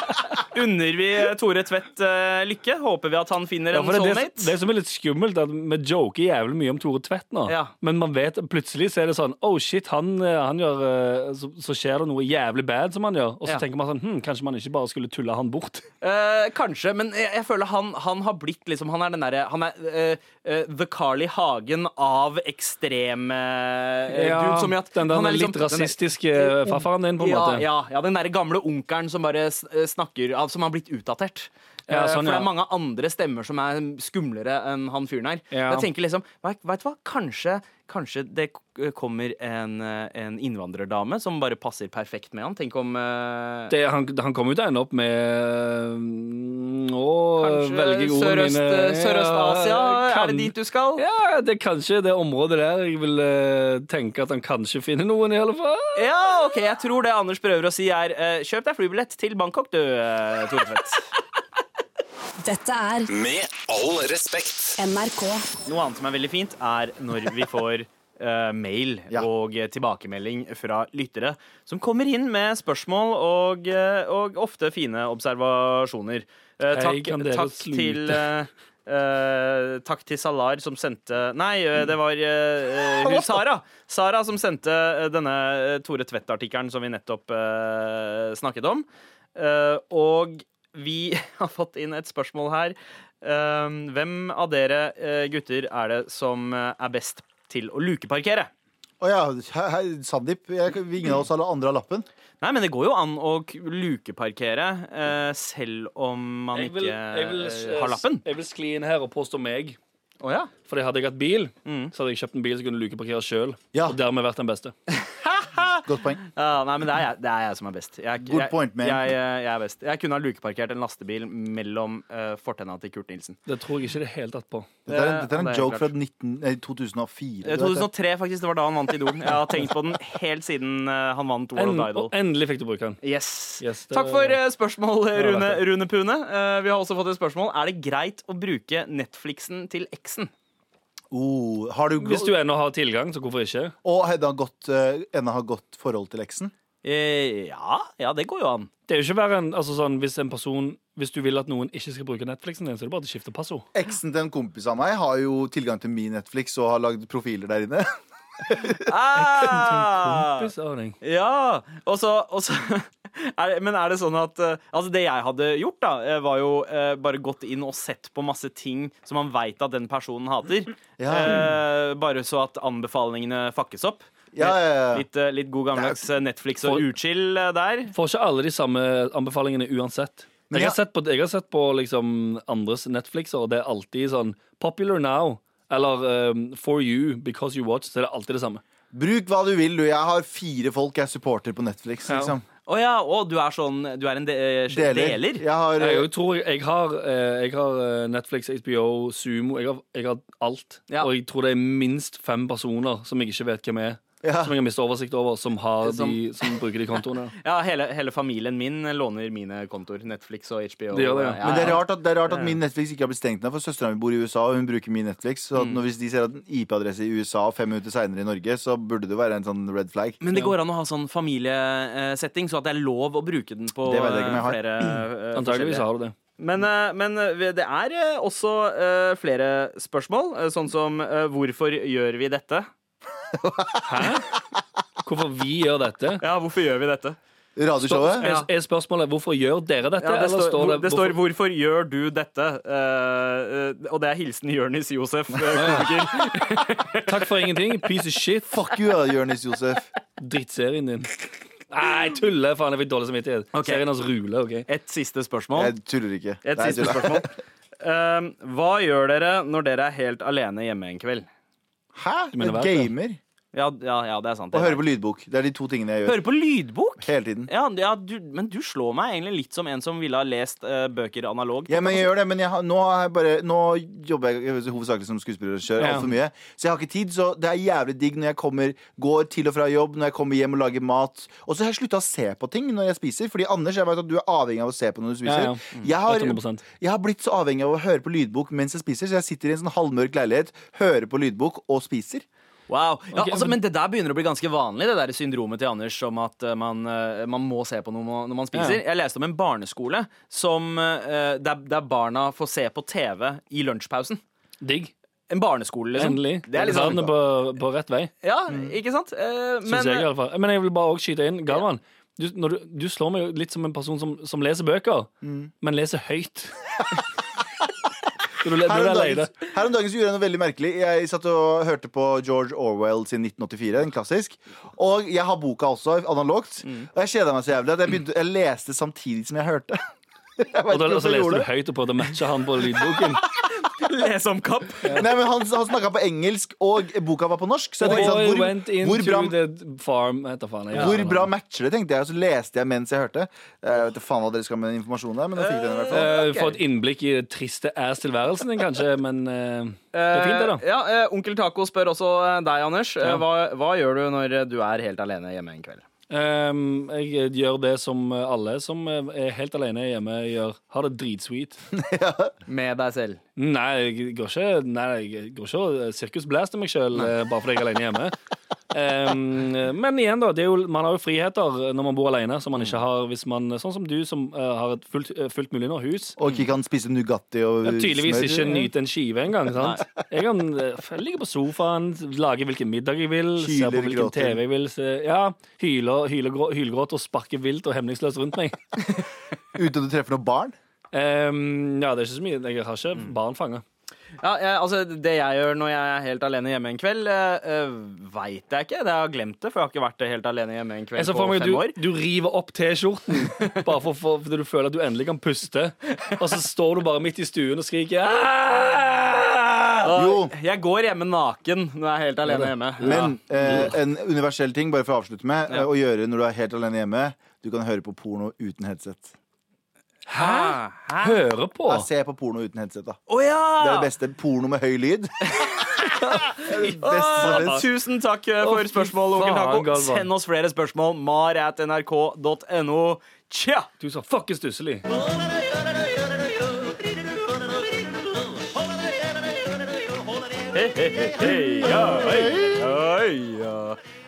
unner vi Tore Tvedt uh, lykke? Håper vi at han finner Ja, en soulmate. det, det, som er litt skummelt, er at vi joker jævlig mye om Tore Tvedt nå. Ja. Men man vet, plutselig så er det sånn Oh shit, han, eh, han gjør så, så skjer det noe jævlig bad som han gjør. Og så Ja. tenker man sånn hm, Kanskje man ikke bare skulle tulle han bort. Uh, kanskje, men jeg, jeg føler han, han har blitt liksom Han er den derre Han er The Carly Hagen av ekstreme uh, Ja, dude. Som i at den er liksom- litt den er- rasistiske farfaren din, på en ja, måte. Ja, ja, den derre gamle onkelen som bare eh, snakker Som har blitt utdatert. Ja, Eh, sånn, For det er mange andre stemmer som er skumlere enn han fyren her. Jeg tenker liksom, vet, vet du hva? Kanskje, kanskje det kommer en, eh, en innvandrerdame som bare passer perfekt med han. Tenk om uh... Det, han, han kommer jo til å ende opp med mm, Å, velge ordene mine Sørøst-Asia? Ja, er det dit du skal? Ja, det er kanskje det området der jeg vil uh, tenke at han kanskje finner noen, i alle fall. Ja, ok, jeg tror det Anders prøver å si er uh, Kjøp deg flybillett til Bangkok, du, Tore Tvedt. Dette er Med all respekt. NRK. Noe annet som er veldig fint, er når vi får eh, mail Ja. og eh, tilbakemelding fra lyttere som kommer inn med spørsmål og, eh, og ofte fine observasjoner. Eh, Hei, takk, kan dere takk slute? til eh, eh, takk til Salar som sendte Nei, eh, det var eh, hun Sara. Sara som sendte eh, denne eh, Tore Tvedt-artikkelen som vi nettopp eh, snakket om. Eh, og vi har fått inn et spørsmål her. Um, hvem av dere eh, gutter er det som eh, er best til å lukeparkere? Å ja, hei, Sandeep. Ingen av oss alle andre har lappen. Nei, men det går jo an å lukeparkere eh, selv om man vil, ikke vil, eh, har lappen. jeg vil skli inn her og påstå meg. Oh, ja. Fordi hadde jeg hatt bil, Mm. så hadde jeg kjøpt en bil som kunne lukeparkere sjøl. Ja. Og dermed vært den beste. Godt poeng. Ja, nei, men det er, jeg, det er jeg som er best. Jeg, Good jeg, point, man. Jeg, jeg, er best. Jeg kunne ha lukeparkert en lastebil mellom uh, fortenna til Kurt Nilsen. Det tror jeg ikke det er helt tatt på. Dette er, en- dette er en det er joke fra 19, nei, 2004. Eh, 2003, faktisk. Det var da han vant Idol. Jeg har tenkt på den helt siden uh, han vant World End, of Idol. endelig fikk du bruke den. Yes. Yes, det- Takk for uh, spørsmål, Rune. Rune Pune. Eh, vi har også fått et spørsmål. Er det greit å bruke Netflixen til eksen? Oh, har du, Hvis du ennå har tilgang, så hvorfor ikke? Og har eh, ennå har godt forhold til eksen? Eh, ja, ja, det går jo an. Det er jo ikke verre enn altså sånn, hvis en person Hvis du vil at noen ikke skal bruke Netflixen din, så er det bare å skifte passord. Eksen til en kompis av meg har jo tilgang til min Netflix og har lagd profiler der inne. Ah! Kompisordning. Ja, og så, og så er det, Men er det sånn at eh, Altså, det jeg hadde gjort, da, eh, var jo eh, bare gått inn og sett på masse ting som man veit at den personen hater. Ja. Eh, bare så at anbefalingene fakkes opp. Ja, ja, ja. Litt, eh, litt god gammeldags eh, Netflix og uchill eh, der. Får ikke alle de samme anbefalingene uansett. Jeg har sett på, har sett på liksom andres Netflixer, og det er alltid sånn Popular now. Eller um, For you, because you watch. Så er det alltid det samme. Bruk hva du vil, du. Jeg har fire folk jeg supporter på Netflix. Ja. Liksom. Å ja, å, du er sånn Du er en de, deler. deler? Jeg har, Jeg, jeg tror jeg, jeg har, eh, jeg har eh, Netflix, HBO, Sumo. Jeg har, jeg har alt. Ja. Og jeg tror det er minst fem personer som jeg ikke vet hvem er. Ja. Som jeg har mista oversikt over, som, har Som- de, som bruker de kontoene. Ja, hele, hele familien min låner mine kontoer. Netflix og HBO. Det gjør det, ja. Men det er rart at, det er rart at Ja. min Netflix ikke har blitt stengt ned, for søstera mi bor i USA, og hun bruker min Netflix. Så at Mm. når, hvis de ser at en IP-adresse i USA fem minutter seinere i Norge, så burde det være en sånn red flag. Men det går an å ha sånn familiesetting, så at det er lov å bruke den på Det vet jeg ikke jeg har. eh, flere eh, Antageligvis har du det. Men, eh, men det er også flere spørsmål, sånn som hvorfor gjør vi dette? Hæ? Hvorfor vi gjør dette? Ja, hvorfor gjør vi dette? Radioshowet? Er, er spørsmålet hvorfor gjør dere dette? Ja, det, eller står, står det, det står 'Hvorfor gjør du dette?' Uh, uh, og det er hilsen Jørnis Josef. eh. Takk for ingenting. Piece of shit. Fuck you, Jørnis Josef. Drittserien din. Nei, jeg tuller. Faen, jeg fikk dårlig samvittighet. Okay. Serien hans ruler. ok Et siste spørsmål. Jeg tuller ikke. Et Nei, siste tuller. spørsmål. Uh, hva gjør dere når dere er helt alene hjemme en kveld? Hæ? Et En gamer? Ja, ja, ja det er sant. Og høre på lydbok. Det er de to tingene jeg gjør. Høre på lydbok? Hele tiden. Ja, ja du, men du slår meg egentlig litt som en som ville ha lest uh, bøker analog. Ja, men jeg gjør det, men jeg nå, har jeg bare, nå jobber jeg hovedsakelig som skuespiller og kjører Ja. altfor mye. Så jeg har ikke tid, så det er jævlig digg når jeg kommer, går til og fra jobb, når jeg kommer hjem og lager mat. Og så har jeg slutta å se på ting når jeg spiser. Fordi Anders, jeg vet at du er avhengig av å se på når du spiser. Ja, ja. Jeg, har, 800%. jeg har blitt så avhengig av å høre på lydbok mens jeg spiser, så jeg sitter i en sånn halvmørk leilighet, hører på lydbok og spiser. Wow. Ja, okay, altså, men- men det der begynner å bli ganske vanlig, det der syndromet til Anders om at eh, man, eh, man må se på noe når man spiser. Ja. Jeg leste om en barneskole som, eh, der, der barna får se på TV i lunsjpausen. Digg. En barneskole, liksom. Endelig. Det er liksom... sånn, på, på rett vei, ja, ikke sant? Eh, syns men jeg i alle fall. Men jeg vil bare også skyte inn. Galvan, du, når du, du slår meg jo litt som en person som, som leser bøker, Mm. men leser høyt. Når du, når du om, er lei dagen, deg. her om dagen så gjorde jeg noe veldig merkelig. Jeg satt og hørte på George Orwell sin 1984, en klassisk. Og jeg har boka også, analogt. Mm. Og jeg kjeda meg så jævlig at jeg, begynte, jeg leste samtidig som jeg hørte. Jeg Og da gjorde du høyt og prøvde å matche han på lydboken. Les om kapp. Nei, men Han, han snakka på engelsk, og boka var på norsk. Så jeg tenkte sånn, hvor, hvor, bra, farm faen. ja. hvor bra matcher det, tenkte jeg. Og så leste jeg mens jeg hørte. Jeg vet ikke faen hva dere skal med den informasjonen der, men jeg fikk den i hvert fall. Okay. Få et innblikk i det triste ass-tilværelsen din, kanskje, men eh, det er fint, det, da. Eh, ja, eh, Onkel Taco spør også eh, deg, Anders. Eh, hva, hva gjør du når du er helt alene hjemme en kveld? Um, jeg gjør det som alle som er helt alene hjemme, gjør. Har det dritsweet. Med deg selv. Nei, jeg går ikke, nei, jeg går ikke og sirkusblaster meg sjøl bare fordi jeg er alene hjemme. Um, men igjen, da. Det jo, man har jo friheter når man bor alene, som man ikke har hvis man Sånn som du, som uh, har et fullt, uh, fullt mulig nå hus. Og ikke kan spise Nugatti og Ja, tydeligvis ikke smør. nyte en skive engang. Jeg kan uh, ligge på sofaen, lage hvilken middag jeg vil, se på hvilken gråter. TV jeg vil. Se, ja, Hyler, hyler, grå- hylgråt og sparke vilt og hemningsløst rundt meg. Uten at du treffer noe barn. Um, ja, det er ikke så mye. Jeg har ikke Mm. barn fanga. Ja, jeg, altså, det jeg gjør når jeg er helt alene hjemme en kveld, uh, veit jeg ikke. Det har glemt det, for jeg har ikke vært helt alene hjemme en kveld på meg fem du, år. du, river opp T-skjorten bare for, for, fordi du føler at du endelig kan puste. Og så står du bare midt i stuen og skriker «Ah!» Jo. Jeg går hjemme naken når jeg er helt alene hjemme. Men eh, en universell ting, bare for å avslutte med, Ja. eh, å gjøre når du er helt alene hjemme. Du kan høre på porno uten headset. Hæ? Hæ? Høre på. Ja, se på porno uten headset, da. oh, ja! Det er det beste. Porno med høy lyd. det er det beste som Åh, tusen takk eh, for spørsmål, onkel Taco. Send oss flere spørsmål. mar at nrk.no. Tja! Du sa fuckings stusslig. Hei, hei, hei, hei, ja, hei, hei, ja.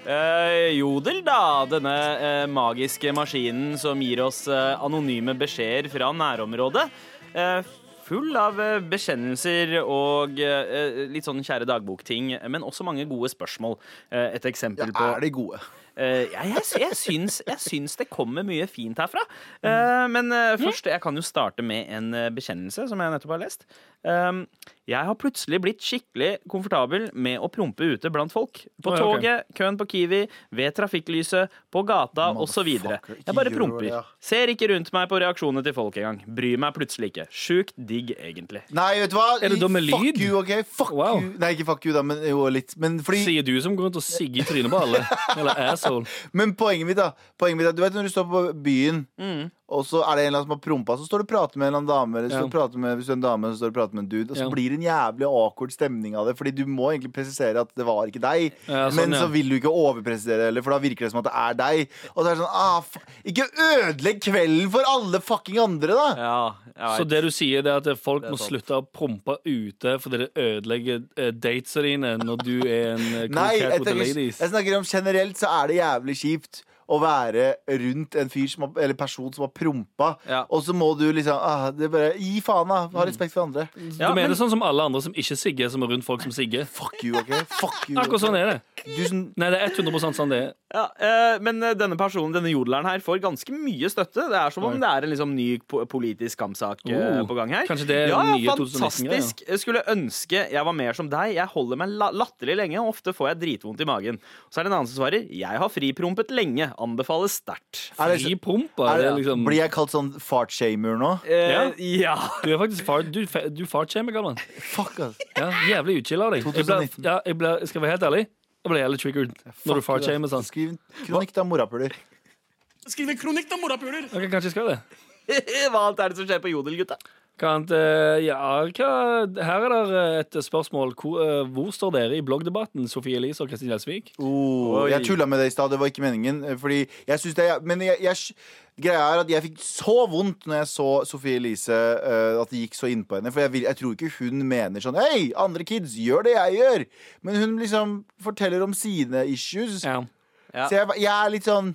Eh, jodel, da. Denne eh, magiske maskinen som gir oss eh, anonyme beskjeder fra nærområdet. Eh, full av eh, bekjennelser og eh, litt sånn kjære dagbokting, men også mange gode spørsmål. Et eksempel Ja, på er de gode? Eh, ja, jeg, jeg, syns, jeg syns det kommer mye fint herfra. Eh, men eh, først, jeg kan jo starte med en bekjennelse som jeg nettopp har lest. Jeg har plutselig blitt skikkelig komfortabel med å prompe ute blant folk. På toget, køen på Kiwi, ved trafikklyset, på gata osv. Jeg bare promper. det, ja. Ser ikke rundt meg på reaksjonene til folk engang. Bryr meg plutselig ikke. Sjukt digg, egentlig. Nei, vet du hva? Er det da med Fuck lyd? you, OK? Fuck Wow. you. Nei, ikke fuck you, da, men jo litt. Men fordi Sier du som går rundt og sigger i trynet på alle. Eller asshole. Men poenget mitt, da Poenget mitt er, Du vet når du står på byen, Mm. og så er det en eller annen som har prompa, så står du og prater med en eller annen dame, eller så Ja. prater med, hvis du er en dame, så står du og prater med en dude, og så Ja. blir det en jævlig awkward stemning av det, fordi du må egentlig presisere at det var ikke deg, Ja, sånn, men ja. så vil du ikke overpresisere heller, for da virker det som at det er deg. Og så er det sånn ah, Ikke ødelegg kvelden for alle fucking andre, da! Ja, Så det du sier, det er at folk er må slutte å prompe ute fordi det ødelegger eh, datesa dine når du er en eh, Nei, cool cat with the ladies. jeg snakker om generelt så er det jævlig kjipt å være rundt en fyr som har, eller person som har prompa, Ja. og så må du liksom ah, det er bare, Gi faen, da! Ha respekt for andre. Ja, du mener men- sånn som alle andre som ikke sigger, som er rundt folk som sigger? Fuck you, OK? Fuck you. Akkurat sånn er det. Du som Nei, det er 100 sånn det er. Ja, eh, men eh, denne personen, denne jodleren her, får ganske mye støtte. Det er som om det er en liksom ny po politisk kampsak eh, Oh, på gang her. kanskje det er ja, ja, nye 2019-greia. fantastisk. Jeg skulle ønske jeg var mer som deg. Jeg holder meg la latterlig lenge, og ofte får jeg dritvondt i magen. Så er det en annen som svarer Jeg har friprompet lenge. Anbefales sterkt. er Fri pump. er Det det, liksom Blir jeg kalt sånn fart-shamer nå? Eh, ja. Du er faktisk fart, du, du fartshamer, Galvan. Fuck, ass. Ja, jævlig utchilla av deg. Jeg ble, ja, jeg ble, skal jeg være helt ærlig, jeg ble jævlig triggered når du fartshamer sånn. Skriv en kronikk, da, morapuler. Skriv en kronikk, da, morapuler! Ok, kanskje jeg skal det. Hva annet er det som skjer på Jodel, gutta? Annet, eh, ja, hva, her er det et spørsmål. Hvor, eh, hvor står dere i bloggdebatten, Sofie Elise og Kristin Gjelsvik? Oh, jeg tulla med det i stad, det var ikke meningen. eh, Fordi jeg synes det Men jeg, jeg, greia er at jeg fikk så vondt når jeg så Sofie Elise at det gikk så innpå henne. For jeg, vil, jeg tror ikke hun mener sånn Hei, andre kids, gjør det jeg gjør. Men hun liksom forteller om sine issues. Ja. Ja. Så jeg, jeg er litt sånn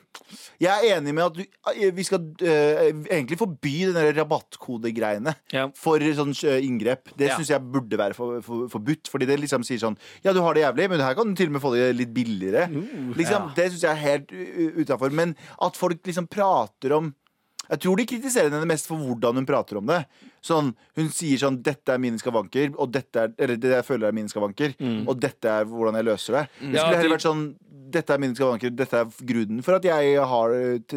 Jeg er enig med at du, eh, vi skal eh, egentlig forby den rabattkodegreiene Ja. for sånn eh, inngrep. Det Ja. syns jeg burde være for, for, forbudt. Fordi det liksom sier sånn Ja, du har det jævlig, men her kan du til og med få det litt billigere. liksom, Det syns jeg er helt utafor. Men at folk liksom prater om jeg tror de kritiserer henne mest for hvordan hun prater om det. Sånn, Hun sier sånn 'Dette er mine skavanker', og dette er, eller det jeg føler er mine skavanker, og dette er hvordan jeg løser det. Det Ja, heller vært sånn 'Dette er mine skavanker, dette er grunnen for at jeg har,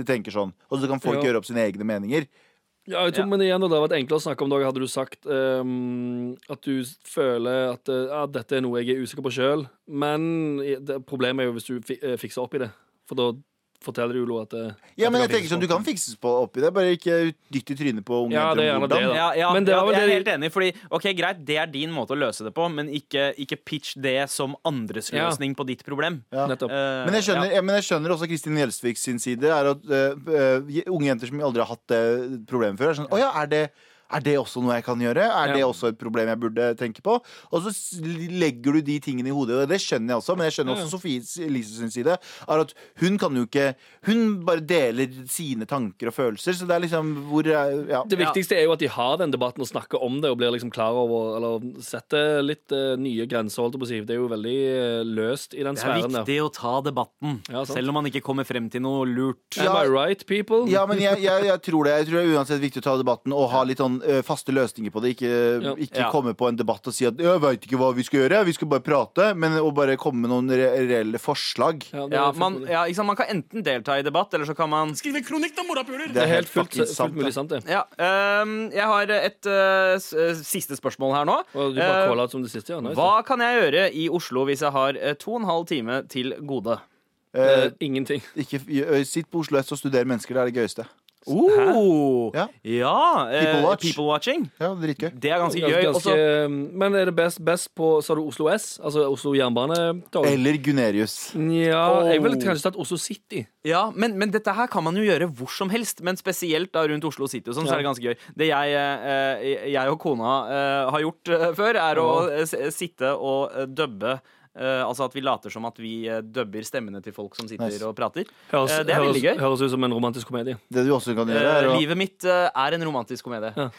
tenker sånn'. Og så kan folk Ja. gjøre opp sine egne meninger. Ja, jeg tror, Ja. men igjen, det hadde vært enklere å snakke om det. Hadde du sagt um, at du føler at ja, dette er noe jeg er usikker på sjøl, men det, problemet er jo hvis du eh, fikser opp i det. For da forteller Ulo at det, Ja, at men det jeg tenker sånn, Du kan fikses på oppi det, bare ikke dytt i trynet på unge Ja, det er det, da. Ja, ja, Men det ja, var jeg er helt enig, fordi ok, greit, det er din måte å løse det på, men ikke, ikke pitch det som andres Ja. løsning på ditt problem. Ja. Nettopp. Eh, Men jeg, skjønner, ja. men jeg skjønner også Kristin Gjelsvik sin side. Er at uh, uh, Unge jenter som aldri har hatt det problemet før, er sånn Å ja, er det, er det også noe jeg kan gjøre? Er det også et problem jeg burde tenke på? Og så legger du de tingene i hodet, og det skjønner jeg også, men jeg skjønner Ja, ja. også Sofie Elise sin side. Er at hun kan jo ikke Hun bare deler sine tanker og følelser, så det er liksom hvor er- ja. Det viktigste er jo at de har den debatten og snakker om det og blir liksom klar over Eller setter litt uh, nye grenser, holdt jeg på å si. Det er jo veldig uh, løst i den Det er sfæren der. viktig å ta debatten, Ja, selv om man ikke kommer frem til noe lurt. Am I right, people? Ja, men jeg, jeg, jeg tror det. Jeg tror det er uansett viktig å ta debatten og ha litt sånn faste løsninger på det. Ikke, Ja. ikke Ja. komme på en debatt og si at 'jeg veit ikke hva vi skal gjøre', vi skal bare prate. Men å bare komme med noen re reelle forslag. Ja, Ja, man, ikke man kan enten delta i debatt, eller så kan man Skrive kronikk, da, morapuler! Det er helt fullt, fullt sant. fullt mulig sant, det. Ja, øhm, Jeg har et uh, siste spørsmål her nå. Og du bare uh, som det siste, ja. Nice. Hva kan jeg gjøre i Oslo hvis jeg har to og en halv time til gode? Uh, Eh, ingenting. ikke, eh, sitt på Oslo S og studer mennesker. Det er det gøyeste. Oh, Ja. ja øh, People watch. people watching. Ja, dritgøy. Det er ganske gøy. ganske, men er det best, best på Sa du Oslo S? Altså Oslo jernbanetog? Eller Gunerius. Ja, jeg ville Oh. kanskje tatt Oslo City. ja, men, men dette her kan man jo gjøre hvor som helst. Men spesielt da rundt Oslo City og ja. så er det ganske gøy. Det jeg, øh, jeg og kona har gjort før, er å sitte og dubbe øh, altså at vi later som at vi uh, dubber stemmene til folk som sitter Nice. og prater. Høres, uh, det er høres, veldig gøy. høres ut som en romantisk komedie. Det du også kan gjøre, er å livet mitt er en romantisk komedie. Ja.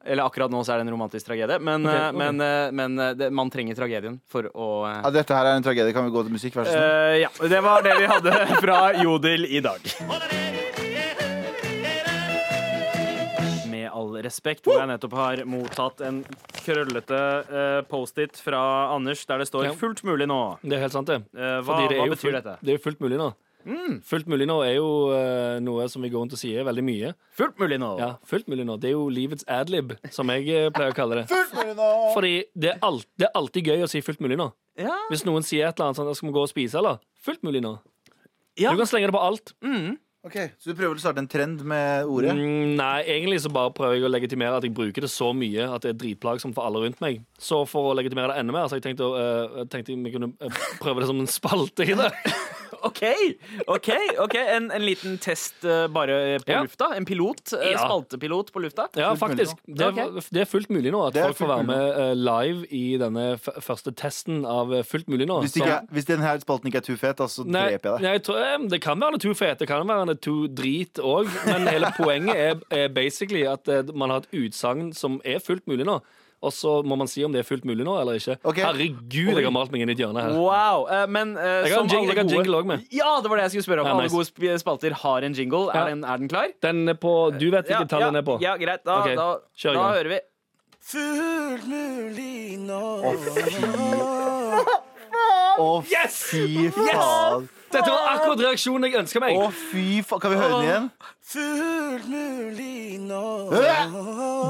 Eller akkurat nå så er det en romantisk tragedie. Men, okay, okay. men, men det, man trenger tragedien for å ja, Dette her er en tragedie. Kan vi gå til musikk, vær så snill? eh, Ja. Det var det vi hadde fra Jodel i dag. All respekt, hvor jeg nettopp har mottatt en krøllete uh, Post-It fra Anders der det står Ja. 'fullt mulig nå'. Det er helt sant, det. Uh, hva det er hva betyr fullt, dette? Det er jo fullt mulig nå. Fullt mulig nå er jo uh, noe som vi går rundt og sier veldig mye. Fullt mulig nå. Ja, fullt mulig nå. Det er jo livets adlib, som jeg pleier å kalle det. Fullt mulig nå! Fordi det er, alt, det er alltid gøy å si fullt mulig nå. Ja. Hvis noen sier et eller annet sånn, skal vi gå og spise, eller? Fullt mulig nå. Ja. Du kan slenge det på alt. Ok, Så du prøver å starte en trend med ordet? Mm, nei, egentlig så bare prøver jeg å legitimere at jeg bruker det så mye at det er dritplagsomt for alle rundt meg. Så for å legitimere det enda mer, så jeg tenkte, uh, eh, tenkte vi kunne eh, prøve det som en spalte i det. OK! ok, ok En, en liten test uh, bare på Ja. lufta? En pilot? eh, Ja. Spaltepilot på lufta? Ja, Fullt mulig faktisk. Det, er- det er fullt mulig nå at Det er folk får fullt være med eh, live i denne f første testen av eh, fullt mulig nå. Hvis, det ikke, er- hvis denne spalten ikke er too fet, så Nei, dreper jeg deg. nei, jeg tror, eh, det kan være en too fet, det kan være noe too drit òg, men hele poenget er, er basically at eh, man har et utsagn som er fullt mulig nå. Og så må man si om det er fullt mulig nå eller ikke. Okay. Herregud, jeg har malt meg inn i et hjørne her. Wow. uh, men uh, Jeg har en jingle, har jingle gode også med. Ja, det var det jeg skulle spørre om. Ja, alle nice. gode sp- spalter har en jingle. Ja. Er, den, er den klar? Den er på Du vet hvilket tall ja, den er på. Ja, greit. Da, okay. da, kjør i da hører vi. Fullt mulig nå. Å, fy faen. Dette var akkurat reaksjonen jeg ønska meg. Å, fy faen. Kan vi høre den igjen? Fullt mulig nå.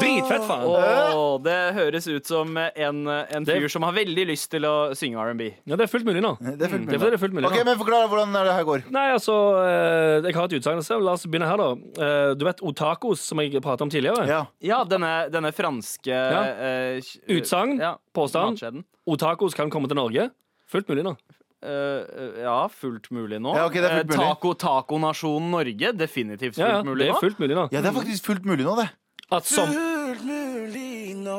Dritfett, faen. Åh, det høres ut som en, en Det- fyr som har veldig lyst til å synge R&B. Ja, det er fullt mulig nå. Det er fullt fordi mulig. det er fullt mulig Ok, men Forklar hvordan det her går. Nei, altså eh, Jeg har et utsagn. La oss begynne her, da. Eh, Du vet Otakos, som jeg pratet om tidligere? Ja. Ja, denne, denne franske Ja. eh, Utsagn, ja, påstand. matkjeden. Otakos kan komme til Norge. Fullt mulig nå. Eh, ja, fullt mulig nå. Ja, okay, fullt Eh, mulig. taco, taconasjonen Norge, definitivt fullt Ja, ja, mulig det nå. er fullt mulig nå. ja, det er faktisk fullt mulig nå, det. At som Fullt mulig nå.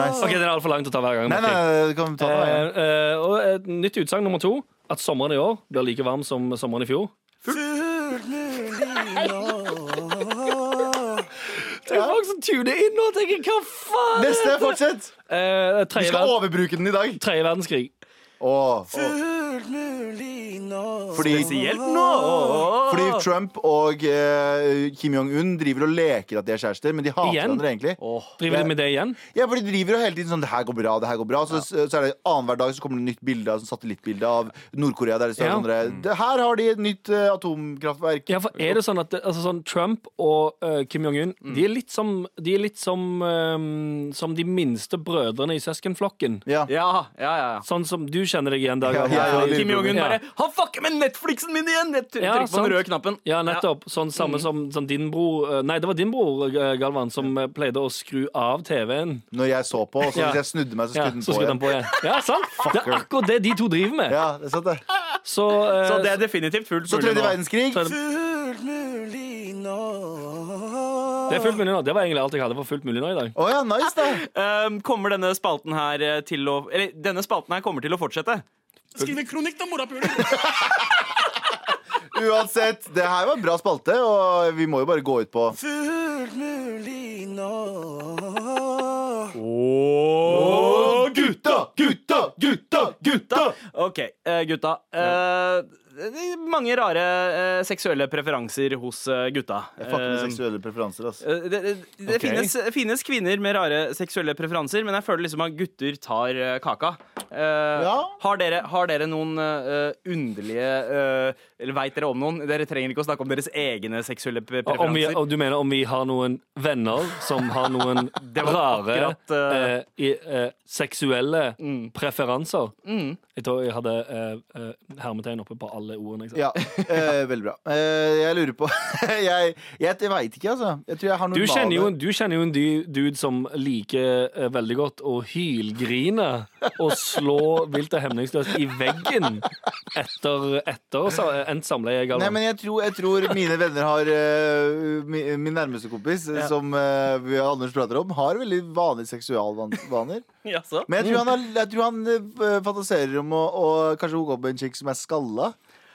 Nice. OK, det er altfor langt å ta hver gang. Nei, nei, du kan ta den. Uh, uh, og et nytt utsagn nummer to. At sommeren i år blir like varm som sommeren i fjor. Fullt mulig nå. Det er folk som tuner inn og tenker hva faen? Neste, fortsett. Eh, Vi skal ver overbruke den i dag. tredje verdenskrig. Åh, Fullt mulig nå. fordi, Spesielt nå! fordi Trump og eh, Kim Jong-un driver og leker at de er kjærester, men de hater Igjen? hverandre egentlig. Driver de med det igjen? Ja, for de driver jo hele tiden sånn Det her går bra, det her går bra. Så, så er det annenhver dag så kommer det et nytt bilde av sånn satellittbilde av Nord-Korea der det står Ja. sånn der, det, Her har de et nytt eh, atomkraftverk. Ja, for er det sånn at det, altså sånn Trump og eh, Kim Jong-un De er litt som, de er litt som, eh, som de minste brødrene i søskenflokken. Ja, ja, ja. ja. Sånn som du kjenner deg igjen, Dag. Ja, ja, ja, Kim Jong-un Ja. bare 'Han fucker med Netflixen min igjen!' Jeg Ja, trykker på sant. den røde knappen. Ja, nettopp. Sånn samme som, som din bror eh, Nei, det var din bror, eh, Galvan, som eh, pleide å skru av TV-en. Når jeg så på, og så hvis jeg snudde meg, så Ja, skrudde den på han igjen. på igjen. Ja, sant? Det er akkurat det de to driver med. Ja, det er sant det. Så, uh, Så det er definitivt fullt mulig nå. så tredje verdenskrig. Fullt mulig nå. Det er fullt mulig nå. Det var egentlig alt jeg hadde for fullt mulig nå i dag. Oh, ja, nice, da. Um, kommer denne spalten her eh, til å Eller denne spalten her kommer til å fortsette. Skrive kronikk, da, morapuler. Uansett, det her var en bra spalte, og vi må jo bare gå ut på Fullt mulig nå. Gutta, gutta, gutta! Gutta! Gutta! OK, eh, gutta. Eh, er mange rare eh, seksuelle preferanser hos eh, gutta. Jeg fucker med Eh, seksuelle preferanser, altså. Eh, Det, det, det Ok. finnes, finnes kvinner med rare seksuelle preferanser, men jeg føler liksom at gutter tar eh, kaka. Eh, Ja. har, dere, har dere noen eh, underlige eh, Eller veit dere om noen? Dere trenger ikke å snakke om deres egne seksuelle pre- Og Om vi, preferanser. og du mener om vi har noen venner som har noen rare akkurat, eh, eh, i, eh, seksuelle Mm. preferanser? Jeg tror jeg hadde eh, hermetegn oppe på alle ordene. Ikke sant? Ja, eh, veldig bra. Eh, jeg lurer på Jeg, jeg, jeg veit ikke, altså. Jeg tror jeg har Du kjenner, jo, du kjenner jo en du- dude som liker veldig godt å hylgrine og slå vilt og hemningsløst i veggen etter, etter endt samleie. Nei, men jeg tror, jeg tror mine venner har eh, mi, Min nærmeste kompis, ja. som vi Anders prater om, har veldig vanlige seksualvaner. Jaså? Men jeg tror han, har, jeg tror han eh, fantaserer om å, å kanskje hooke opp med en chick som er skalla.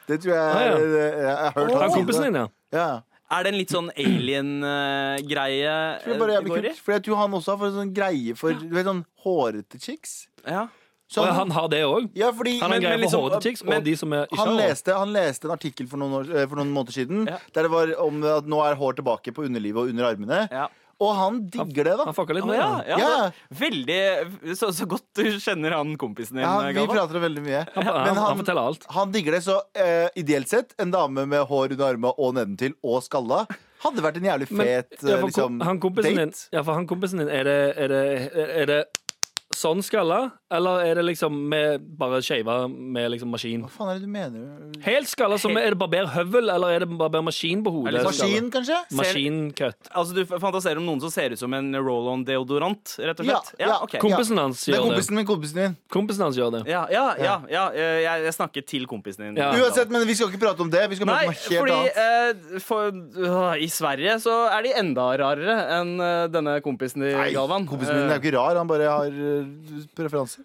Det tror jeg, Ah, ja. jeg, jeg har hørt Han han si kompisen det. din, ja. Ja. Er det en litt sånn alien-greie tror det bare er jævlig kult, for jeg tror han også har fått en sånn greie for du vet, sånn hårete chicks. Ja. Så Og han har det òg. ja, fordi, Han har Men- greie men for liksom, hårete chicks men- de som er ikke Han har hår. leste, han leste en artikkel for noen, år, eh, for noen måneder siden Ja. der det var om at nå er hår tilbake på underlivet og under armene. ja. Og han digger det, da. Han fucka litt med ja, det. ja, Ja. Veldig så, så godt du kjenner han kompisen din, Ja, vi Gava. prater veldig mye. Han, han, Men han, han, forteller alt. han digger det, så uh, ideelt sett en dame med hår under armene og nedentil og skalla hadde vært en jævlig Men, fet ja, eh, for, liksom, han kompisen din, ja, for han kompisen din, er det, er det, er det sånn skalla, eller er det liksom med bare skeiva med liksom maskin? Hva faen er det du mener? Helt skalla, som er det barberhøvel, eller er det barbermaskin på hodet? Er det Maskin, kanskje? Maskincut. Altså, Du fantaserer om noen som ser ut som en roll-on-deodorant, rett og slett? ja. ok. Kompisen hans Det er gjør det. kompisen min, kompisen din. Kompisen hans gjør det. Ja, ja, ja, ja. eh, Jeg, jeg snakket til kompisen din. Ja. Uansett, men vi skal ikke prate om det. Vi skal prate Nei, om noe helt fordi annet. eh, for, uh, i Sverige så er de enda rarere enn uh, denne kompisen din, Galvan. kompisen min er jo ikke rar. Han bare har uh, preferanser.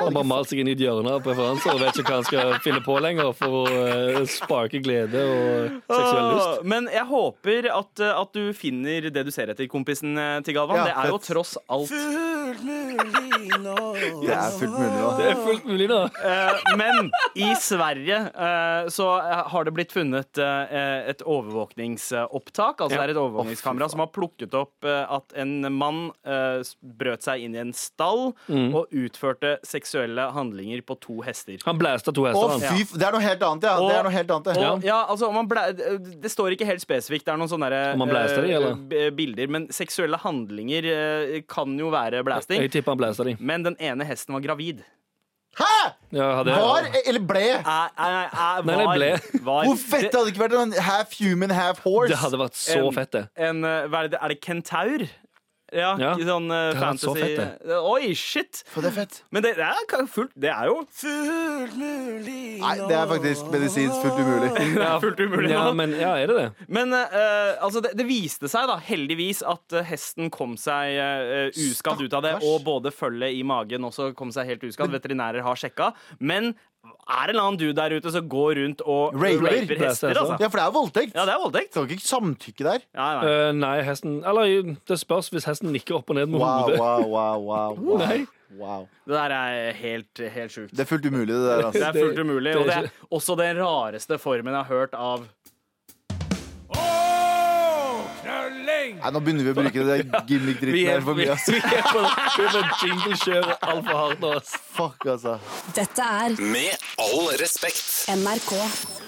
Han bare malt seg inn i et hjørne av preferanser og vet ikke hva han skal finne på lenger for å eh, sparke glede og seksuell lyst. Men jeg håper at, eh, at du finner det du ser etter, kompisen eh, til Galvan. Ja, det er jo tross alt Fullt mulig nå. Det er fullt mulig, nå. Det er fullt mulig. Eh, Men i Sverige eh, så har det blitt funnet et overvåkningsopptak. Altså det er et overvåkningskamera som har plukket opp at en mann brøt seg inn i en stall Mm. og utførte seksuelle handlinger på to hester. Han blæsta to Å, hester. han. fy f... Det er noe helt annet, ja. Det er noe helt annet, ja. Og, ja, altså, om man blæ det står ikke helt spesifikt. Det er noen sånne der, Om blæster de, eh, eller? b- bilder. Men seksuelle handlinger eh, kan jo være blæsting. Jeg tipper han blæsta de. Men den ene hesten var gravid. Hæ?! Ja, hadde, Var eller ble? Æ, æ, æ, Nei, det var, ble. var. Hvor fett hadde det ikke vært en half human, half horse? det hadde vært så En- fett, det. en, eh, hva er, det, er det kentaur? Ja, Ja, i sånn uh, det hadde så fett fett, Oi, shit! For det er fett. Men det, det er fullt Det er jo Fullt mulig Nei, det er faktisk medisinsk fullt umulig. det er fullt umulig. Ja, men ja, er det det? Men uh, altså det, det viste seg da heldigvis at eh, hesten kom seg uh, uskadd ut av det. Og både følget i magen også kom seg helt uskadd. Veterinærer har sjekka. Men er det en eller annen dude der ute som går rundt og Raper. raper hester? Altså? Ja, for det er voldtekt. Ja, det er voldtekt. Skal ikke samtykke der. Ja, nei. Uh, nei, hesten Eller det spørs hvis hesten nikker opp og ned med Wow, hodet. wow, wow, wow, wow. Nei. wow. Det der er helt, helt sjukt. Det er fullt umulig, det der. Det Altså. er fullt umulig, det er og det er også den rareste formen jeg har hørt av Nei, nå begynner vi å bruke det der gimmick-dritten her for vi, mye. vi er på, vi er på jinglekjør altfor hardt nå. Fuck, altså. Dette er Med all respekt. NRK.